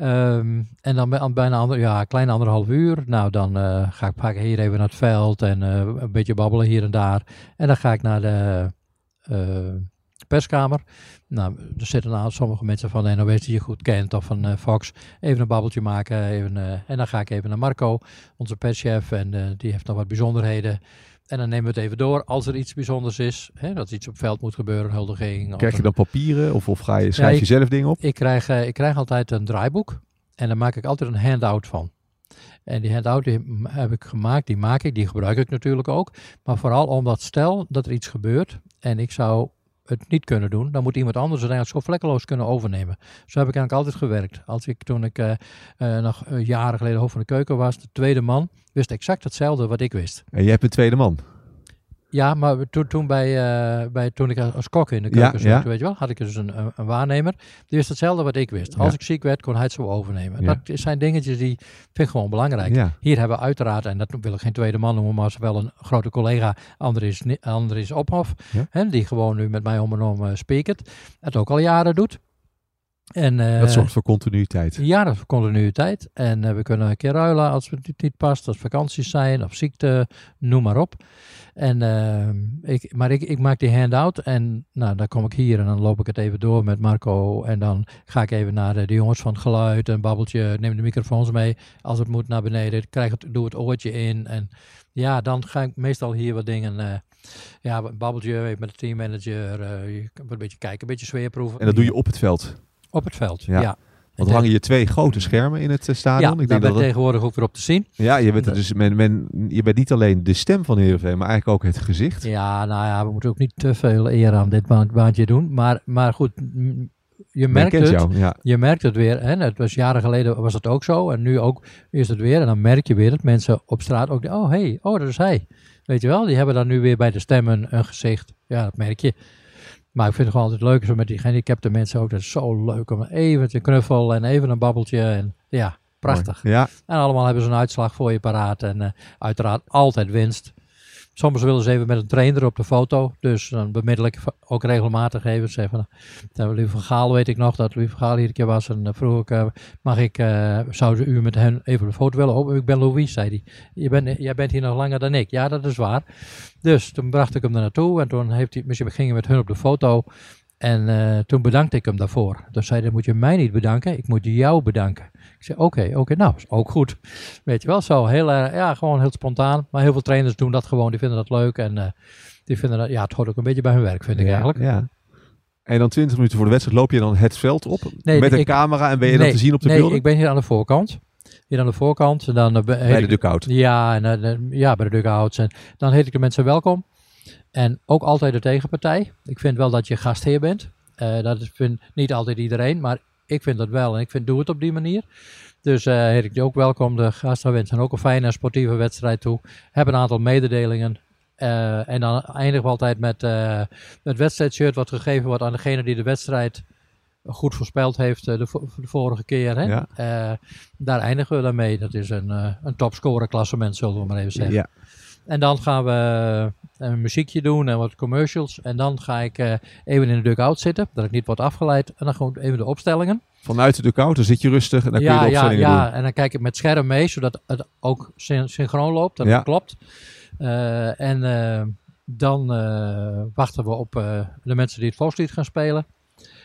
Ehm, en dan bij- bijna ander, ja, een kleine anderhalf uur. Nou, dan eh, ga ik pakken hier even naar het veld en eh, een beetje babbelen hier en daar. En dan ga ik naar de eh, perskamer. Nou, er zitten nou sommige mensen van de NOS die je goed kent of van Fox. Even een babbeltje maken. Even, en dan ga ik even naar Marco, onze perschef. En die heeft nog wat bijzonderheden. En dan nemen we het even door als er iets bijzonders is. Hè, dat iets op veld moet gebeuren, een huldiging. Krijg je dan papieren of, of ga je, schrijf ja, je zelf dingen op? Ik krijg, eh, ik krijg altijd een draaiboek. En daar maak ik altijd een handout van. En die handout die heb ik gemaakt, die maak ik, die gebruik ik natuurlijk ook. Maar vooral omdat stel dat er iets gebeurt en ik zou het niet kunnen doen, dan moet iemand anders het eigenlijk zo vlekkeloos kunnen overnemen. Zo heb ik eigenlijk altijd gewerkt. Als ik toen ik eh, eh, nog eh, jaren geleden hoofd van de keuken was, de tweede man wist exact hetzelfde wat ik wist. En jij hebt een tweede man. Ja, maar toen, toen, bij, eh, bij, toen ik als kok in de Ja, keuken zat, ja. weet je wel, had ik dus een, een, een waarnemer. Die wist hetzelfde wat ik wist. Als Ja. ik ziek werd, kon hij het zo overnemen. Dat zijn dingetjes die vind ik gewoon belangrijk. Hier hebben we uiteraard, en dat wil ik geen tweede man noemen, maar wel een grote collega, Andries, Andries Ophof, hè, die gewoon nu met mij om en om uh, speakert. Het ook al jaren doet. En, eh, dat zorgt voor continuïteit. ja, dat is continuïteit. En eh, we kunnen een keer ruilen als het niet, past, als vakanties zijn of ziekte, noem maar op. En, eh, ik, maar ik, ik maak die handout en nou, dan kom ik hier en dan loop ik het even door met Marco. En dan ga ik even naar de, jongens van het geluid, een babbeltje, neem de microfoons mee. Als het moet naar beneden, krijg het, doe het oortje in. En ja, dan ga ik meestal hier wat dingen, ja, babbeltje even met de teammanager. kan een beetje kijken, een beetje sfeerproeven. En dat doe je op het veld. Op het veld, ja. Want er hangen hier twee grote schermen in het eh, stadion. Ja, daar ben ik tegenwoordig ook weer op te zien. Ja, je bent, er dus, men, men, je bent niet alleen de stem van Heerenveen, maar eigenlijk ook het gezicht. Ja, nou ja, we moeten ook niet te veel eer aan dit baan- baantje doen. Maar, maar goed, je merkt het. jou, ja. Je merkt het weer. Hè? Het was jaren geleden was het ook zo. En nu ook is het weer. En dan merk je weer dat mensen op straat ook denken, oh hé, hey, oh dat is hij. Weet je wel, die hebben dan nu weer bij de stemmen een gezicht. Ja, dat merk je. Maar ik vind het gewoon altijd leuk, zo met die gehandicapte mensen ook. Dat is zo leuk om even te knuffelen en even een babbeltje. En ja, Prachtig. Mooi. Ja. En allemaal hebben ze een uitslag voor je paraat. En eh, uiteraard altijd winst. Soms willen ze even met een trainer op de foto. Dus dan bemiddel ik ook regelmatig even. Zeg van, Louis van Gaal weet ik nog dat Louis van Gaal hier een keer was. En vroeg ik, uh, mag ik, uh, zou u met hen even de foto willen? Oh, ik ben Louis, zei hij. Je bent, jij bent hier nog langer dan ik. Ja, dat is waar. Dus toen bracht ik hem er naartoe. En toen heeft hij, misschien gingen met hun op de foto. En uh, toen bedankte ik hem daarvoor. Toen zei hij, dan moet je mij niet bedanken, ik moet jou bedanken. Ik zei, oké, okay, oké, okay, nou, is ook goed. Weet je wel, zo heel, uh, ja, gewoon heel spontaan. Maar heel veel trainers doen dat gewoon, die vinden dat leuk. En uh, die vinden dat, ja, het hoort ook een beetje bij hun werk, vind ja, ik eigenlijk. Ja. En dan 20 minuten voor de wedstrijd loop je dan het veld op nee, met een ik, camera en ben je nee, dan te zien op de nee, beelden? ik ben hier aan de voorkant. Hier aan de voorkant. En dan, bij de dugout? Ja, en, ja, bij de dugouts. En dan heet ik de mensen welkom. En ook altijd de tegenpartij. Ik vind wel dat je gastheer bent. Uh, dat vindt niet altijd iedereen, maar ik vind dat wel. En ik vind, doe het op die manier. Dus uh, heet ik je ook welkom. De gasten wensen ook een fijne sportieve wedstrijd toe. Heb een aantal mededelingen. Uh, en dan eindigen we altijd met uh, het wedstrijdshirt wat gegeven wordt aan degene die de wedstrijd goed voorspeld heeft de, de, vorige keer. Hè? Ja. daar eindigen we dan mee. Dat is een, een topscorer klassement, zullen we maar even zeggen. Ja. En dan gaan we een muziekje doen en wat commercials. En dan ga ik uh, even in de dugout zitten, dat ik niet word afgeleid. En dan gewoon even de opstellingen. Vanuit de dugout, dan zit je rustig en dan ja, kun je de opstellingen ja, ja. doen. en dan kijk ik met scherm mee, zodat het ook syn synchroon loopt, dat Ja. het klopt. Uh, en uh, dan wachten we op de mensen die het volkslied gaan spelen.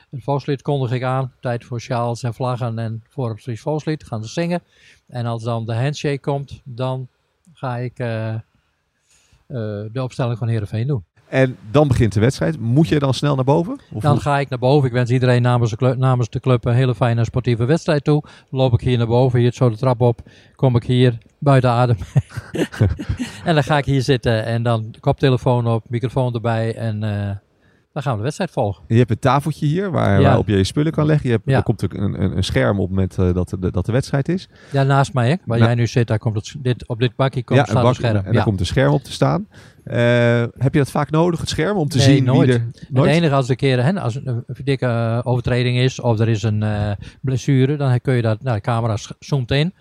Het volkslied kondig ik aan, tijd voor sjaals en vlaggen en voor het volkslied gaan ze zingen. En als dan de handshake komt, dan ga ik de opstelling van Heerenveen doen. En dan begint de wedstrijd. Moet je dan snel naar boven? Of dan ga ik naar boven. Ik wens iedereen namens de, club, namens de club een hele fijne sportieve wedstrijd toe. Loop ik hier naar boven, hier zo de trap op. Kom ik hier buiten adem. en dan ga ik hier zitten en dan koptelefoon op, microfoon erbij en uh, dan gaan we de wedstrijd volgen. Je hebt een tafeltje hier waar, ja. waarop je je spullen kan leggen. Je hebt, ja. Er komt een, een, een scherm op met uh, dat, de, dat de wedstrijd is. Ja, naast mij, hè, waar jij nu zit, daar komt het, dit, op dit bakje komt ja, bak, een scherm. En daar komt een scherm op te staan. Uh, heb je dat vaak nodig, het scherm, om te nee, zien nooit. wie er... Nooit? Het enige als er keer, hè, als een, een dikke uh, overtreding is of er is een uh, blessure, dan kun je dat, nou, de camera zoomt in.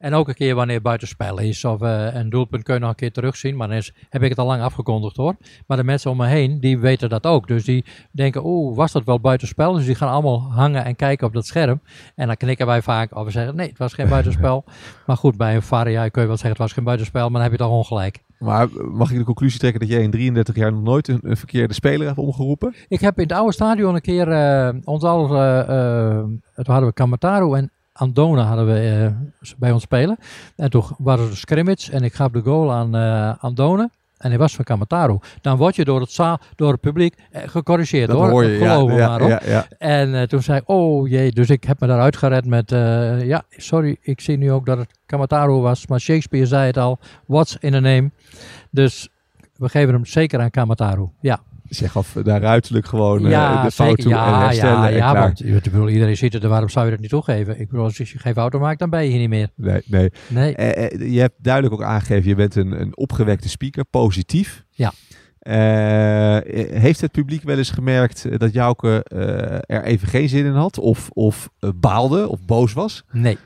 En ook een keer wanneer buitenspel is of uh, een doelpunt kun je nog een keer terugzien. Maar dan is, heb ik het al lang afgekondigd hoor. Maar de mensen om me heen, die weten dat ook. Dus die denken, oeh, was dat wel buitenspel? Dus die gaan allemaal hangen en kijken op dat scherm. En dan knikken wij vaak of we zeggen, nee, het was geen buitenspel. maar goed, bij een VAR, ja, kun je wel zeggen, het was geen buitenspel. Maar dan heb je toch ongelijk. Maar mag ik de conclusie trekken dat jij in 33 jaar nog nooit een, een verkeerde speler hebt omgeroepen? Ik heb in het oude stadion een keer, uh, ons al, uh, uh, toen hadden we Kamataro en Andona hadden we uh, bij ons spelen. En toen was er een scrimmage en ik gaf de goal aan uh, Andona. En hij was van Kamataro. Dan word je door het, zaal, door het publiek eh, gecorrigeerd dat hoor. Hoor je, Geloof ja, me ja, maar op. Ja. En uh, toen zei ik, oh jee, dus ik heb me daaruit gered met, uh, ja, sorry, ik zie nu ook dat het Kamataro was. Maar Shakespeare zei het al, what's in a name? Dus we geven hem zeker aan Kamataro, ja. Dus je gaf daar uiterlijk gewoon ja, uh, de fout toe ja, en herstellen ja, en ja, klaar. want ik bedoel, iedereen ziet het, waarom zou je dat niet toegeven? Ik bedoel, als je geen foto maakt, dan ben je hier niet meer. Nee, nee. nee. Uh, je hebt duidelijk ook aangegeven, je bent een, een opgewekte speaker, positief. Ja. Uh, heeft het publiek wel eens gemerkt dat Jouke er even geen zin in had? Of, of baalde of boos was? Nee.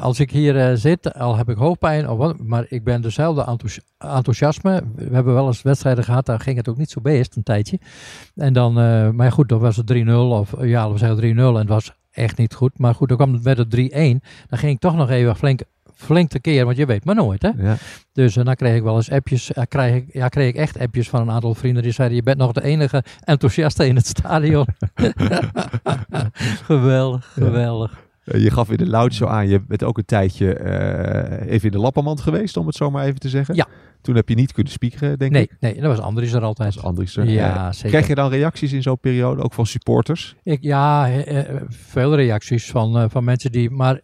Als ik hier zit, al heb ik hoofdpijn, of wat, maar ik ben dezelfde enthousi enthousiasme. We hebben wel eens wedstrijden gehad, daar ging het ook niet zo best een tijdje. En dan, maar goed, dan was het 3-0 of ja, we zeggen 3-0 en het was echt niet goed. Maar goed, dan kwam het met het 3-1. Dan ging ik toch nog even flink flink te keer, want je weet maar nooit. Hè? Ja. Dus uh, dan kreeg ik wel eens appjes. Uh, kreeg ik, ja, kreeg ik echt appjes van een aantal vrienden die zeiden: Je bent nog de enige enthousiaste in het stadion. geweldig, geweldig. Ja. Je gaf in de lounge zo aan, je bent ook een tijdje uh, even in de lappermand geweest, om het zo maar even te zeggen. Ja. Toen heb je niet kunnen spiekeren, denk nee, ik. Nee, dat was Andries er altijd. Dat was Andries er. Ja, ja, zeker. Krijg je dan reacties in zo'n periode, ook van supporters? Ik, ja, veel reacties van, van mensen die... Maar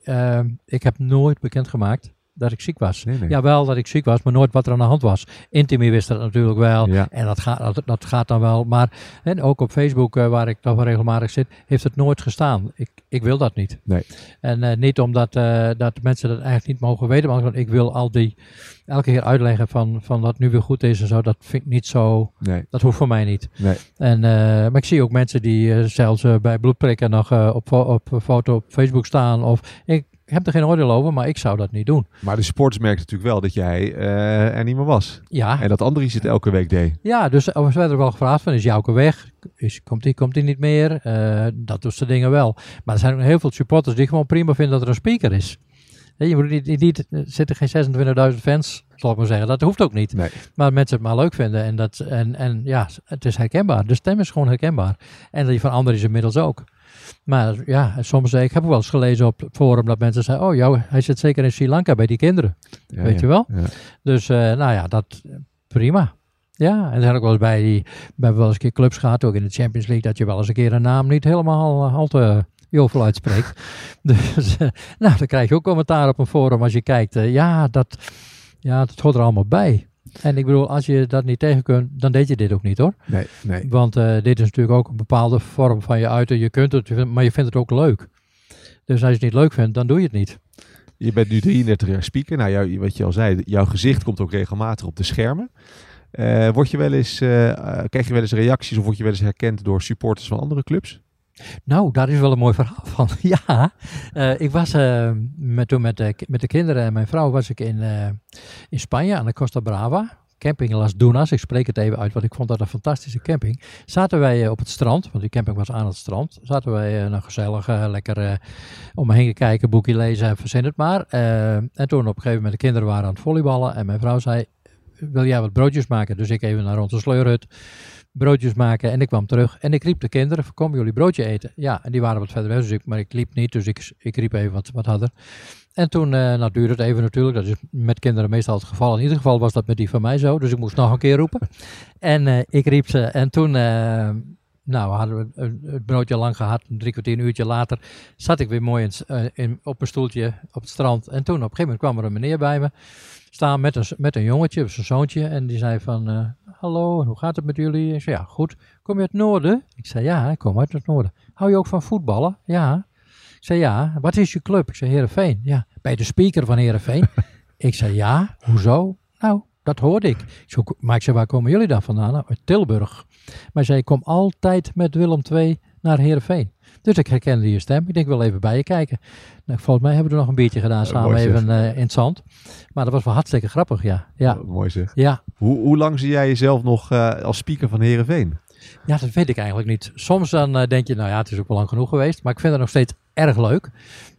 ik heb nooit bekendgemaakt dat ik ziek was. Nee, nee. Ja, wel dat ik ziek was, maar nooit wat er aan de hand was. Intimi wist dat natuurlijk wel. Ja. En dat gaat, dat, dat gaat dan wel. Maar en ook op Facebook, uh, waar ik toch wel regelmatig zit, heeft het nooit gestaan. Ik, ik wil dat niet. Nee. En uh, niet omdat uh, dat mensen dat eigenlijk niet mogen weten, maar ik wil al die elke keer uitleggen van, van dat nu weer goed is en zo. Dat vind ik niet zo. Nee. Dat hoeft voor mij niet. Nee. En, maar ik zie ook mensen die zelfs bij bloedprikken nog op, op foto op Facebook staan. Of ik, heb er geen oordeel over, maar ik zou dat niet doen. Maar de supporters merkten natuurlijk wel dat jij eh, er niet meer was. Ja. En dat Andries het elke week deed. Ja, dus we werden wel gevraagd van, is Jouke weg? Is, komt hij komt hij niet meer? Eh, dat soort dingen wel. Maar er zijn ook heel veel supporters die gewoon prima vinden dat er een speaker is. Je moet niet, niet, er zitten geen 26.000 fans, zal ik maar zeggen. Dat hoeft ook niet. Maar mensen het maar leuk vinden. En, dat, en, en ja, het is herkenbaar. De stem is gewoon herkenbaar. En die van anderen is inmiddels ook. Maar ja, soms, ik heb ook wel eens gelezen op het forum dat mensen zeiden, oh jou, hij zit zeker in Sri Lanka bij die kinderen. Ja, Weet ja, je wel? ja. Dus eh, nou ja, dat prima. Ja, en zijn ook wel eens bij die, we hebben wel eens een keer clubs gehad, ook in de Champions League, dat je wel eens een keer een naam niet helemaal eh, al te jovel uitspreekt. dus eh, nou, dan krijg je ook commentaar op een forum als je kijkt. eh, ja, dat, ja, dat hoort er allemaal bij. En ik bedoel, als je dat niet tegen kunt, dan deed je dit ook niet hoor. Nee, nee. Want eh, dit is natuurlijk ook een bepaalde vorm van je uiten. Je kunt het, maar je vindt het ook leuk. Dus als je het niet leuk vindt, dan doe je het niet. Je bent nu 33 jaar speaker. Nou, jou, wat je al zei, jouw gezicht komt ook regelmatig op de schermen. Eh, word je wel eens, eh, krijg je wel eens reacties of word je wel eens herkend door supporters van andere clubs? Nou, daar is wel een mooi verhaal van. ja, eh, ik was eh, met, toen met de, met de kinderen en mijn vrouw was ik in, eh, in Spanje aan de Costa Brava. Camping Las Dunas, ik spreek het even uit, want ik vond dat een fantastische camping. Zaten wij op het strand, want die camping was aan het strand. Zaten wij nog gezellig, lekker om me heen kijken, boekje lezen en verzin het maar. En toen op een gegeven moment de kinderen waren aan het volleyballen en mijn vrouw zei, wil jij wat broodjes maken? Dus ik even naar onze sleurhut broodjes maken en ik kwam terug en ik riep de kinderen, komen jullie broodje eten? Ja, en die waren wat verder weg, dus ik, maar ik liep niet, dus ik, ik riep even wat, wat hadden. En toen, eh nou duurde het even natuurlijk, dat is met kinderen meestal het geval. In ieder geval was dat met die van mij zo, dus ik moest nog een keer roepen. En eh, ik riep ze en toen, eh, nou hadden we het broodje lang gehad, drie kwartier, een uurtje later, zat ik weer mooi in, in, op een stoeltje op het strand. En toen op een gegeven moment kwam er een meneer bij me, staan met een, met een jongetje, zijn zoontje, en die zei van, hallo, hoe gaat het met jullie? Ik zei, ja, goed. Kom je uit het noorden? Ik zei, ja, ik kom uit het noorden. Hou je ook van voetballen? Ja. Ik zei, ja. Wat is je club? Ik zei, Heerenveen. Ja. Bij de speaker van Heerenveen? ik zei, ja. Hoezo? Nou, dat hoorde ik. ik zei, maar ik zei, waar komen jullie dan vandaan? Nou, uit Tilburg. Maar ik kom altijd met Willem II naar Heerenveen. Dus ik herkende je stem. Ik denk, ik wil even bij je kijken. Nou, volgens mij hebben we er nog een biertje gedaan samen mooi zeg. even eh, in het zand. Maar dat was wel hartstikke grappig, ja. ja. Oh, mooi zeg. Ja. Hoe, hoe lang zie jij jezelf nog eh, als speaker van Herenveen? Ja, dat weet ik eigenlijk niet. Soms dan eh, denk je, nou ja, het is ook wel lang genoeg geweest. Maar ik vind het nog steeds erg leuk.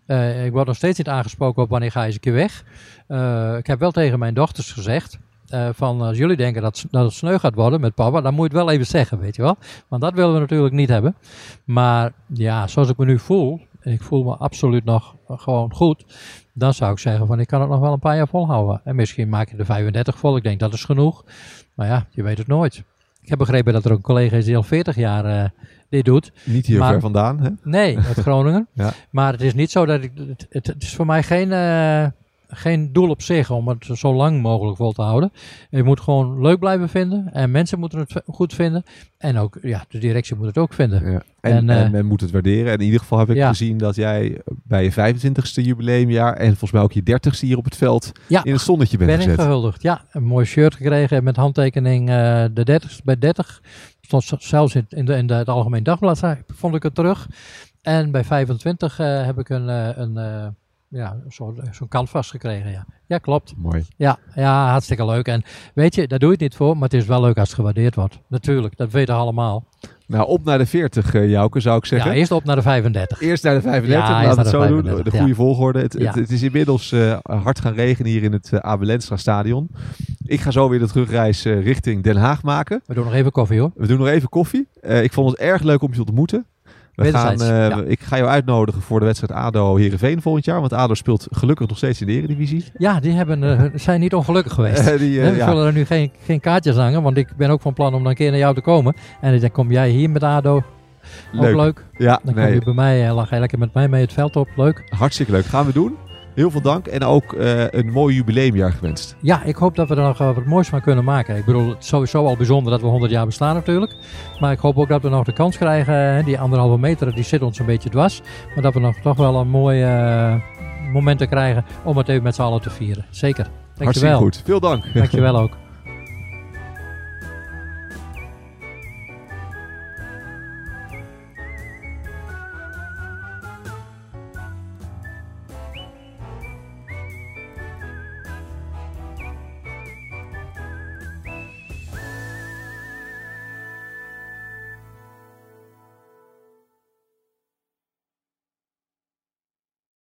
Eh, ik word nog steeds niet aangesproken op wanneer ga je eens een keer weg. Eh, ik heb wel tegen mijn dochters gezegd. Eh, van als jullie denken dat, dat het sneu gaat worden met papa, dan moet je het wel even zeggen, weet je wel. Want dat willen we natuurlijk niet hebben. Maar ja, zoals ik me nu voel, en ik voel me absoluut nog gewoon goed, dan zou ik zeggen van ik kan het nog wel een paar jaar volhouden. En misschien maak je de 35 vol, ik denk dat is genoeg. Maar ja, je weet het nooit. Ik heb begrepen dat er een collega is die al 40 jaar eh, dit doet. Niet hier Maar- ver vandaan, hè? Nee, uit Groningen. Ja. Maar het is niet zo dat ik. Het, het, is voor mij geen, eh, geen doel op zich om het zo lang mogelijk vol te houden. Je moet gewoon leuk blijven vinden. En mensen moeten het goed vinden. En ook, ja, de directie moet het ook vinden. En, en, eh, men moet het waarderen. En in ieder geval heb ik Ja. gezien dat jij bij je 25ste jubileumjaar en volgens mij ook je 30ste hier op het veld Ja, in het zonnetje bent ben ik gezet. gehuldigd. Ja, een mooi shirt gekregen met handtekening eh, de 30, bij 30. Stond zelfs in, in, de, in de, het Algemeen Dagblad vond ik het terug. En bij 25 eh, heb ik een, een eh, ja, zo- zo'n canvas gekregen. Ja. ja, klopt. Mooi. Ja, ja, hartstikke leuk. En weet je, daar doe je het niet voor, maar het is wel leuk als het gewaardeerd wordt. Natuurlijk, dat weten we allemaal. Nou, op naar de 40, eh Jouke, zou ik zeggen. Ja, eerst op naar de 35. Eerst naar de 35, Ja, laten we het zo doen. 35, De goede ja. volgorde. Het, Ja. het, het is inmiddels eh, hard gaan regenen hier in het uh, Abelenstra stadion. Ik ga zo weer de terugreis eh, richting Den Haag maken. We doen nog even koffie hoor. We doen nog even koffie. Eh, ik vond het erg leuk om je te ontmoeten. We gaan, eh, ja. Ik ga jou uitnodigen voor de wedstrijd ADO Heerenveen volgend jaar. Want ADO speelt gelukkig nog steeds in de Eredivisie. Ja, die hebben, eh, zijn niet ongelukkig geweest. Eh, die, Hè, we ja. zullen er nu geen, geen kaartjes hangen, want ik ben ook van plan om dan een keer naar jou te komen. En dan kom jij hier met ADO. Ook Leuk. leuk. Ja, dan nee. kom je bij mij en lag je lekker met mij mee het veld op. Leuk. Hartstikke leuk. Gaan we doen. Heel veel dank. En ook eh, een mooi jubileumjaar gewenst. Ja, ik hoop dat we er nog eh, wat moois van kunnen maken. Ik bedoel, het is sowieso al bijzonder dat we 100 jaar bestaan natuurlijk. Maar ik hoop ook dat we nog de kans krijgen. Die anderhalve meter, die zit ons een beetje dwars. Maar dat we nog toch wel een mooi eh, momenten krijgen om het even met z'n allen te vieren. Zeker. Hartstikke Dankjewel. goed. Veel dank. Dankjewel ook.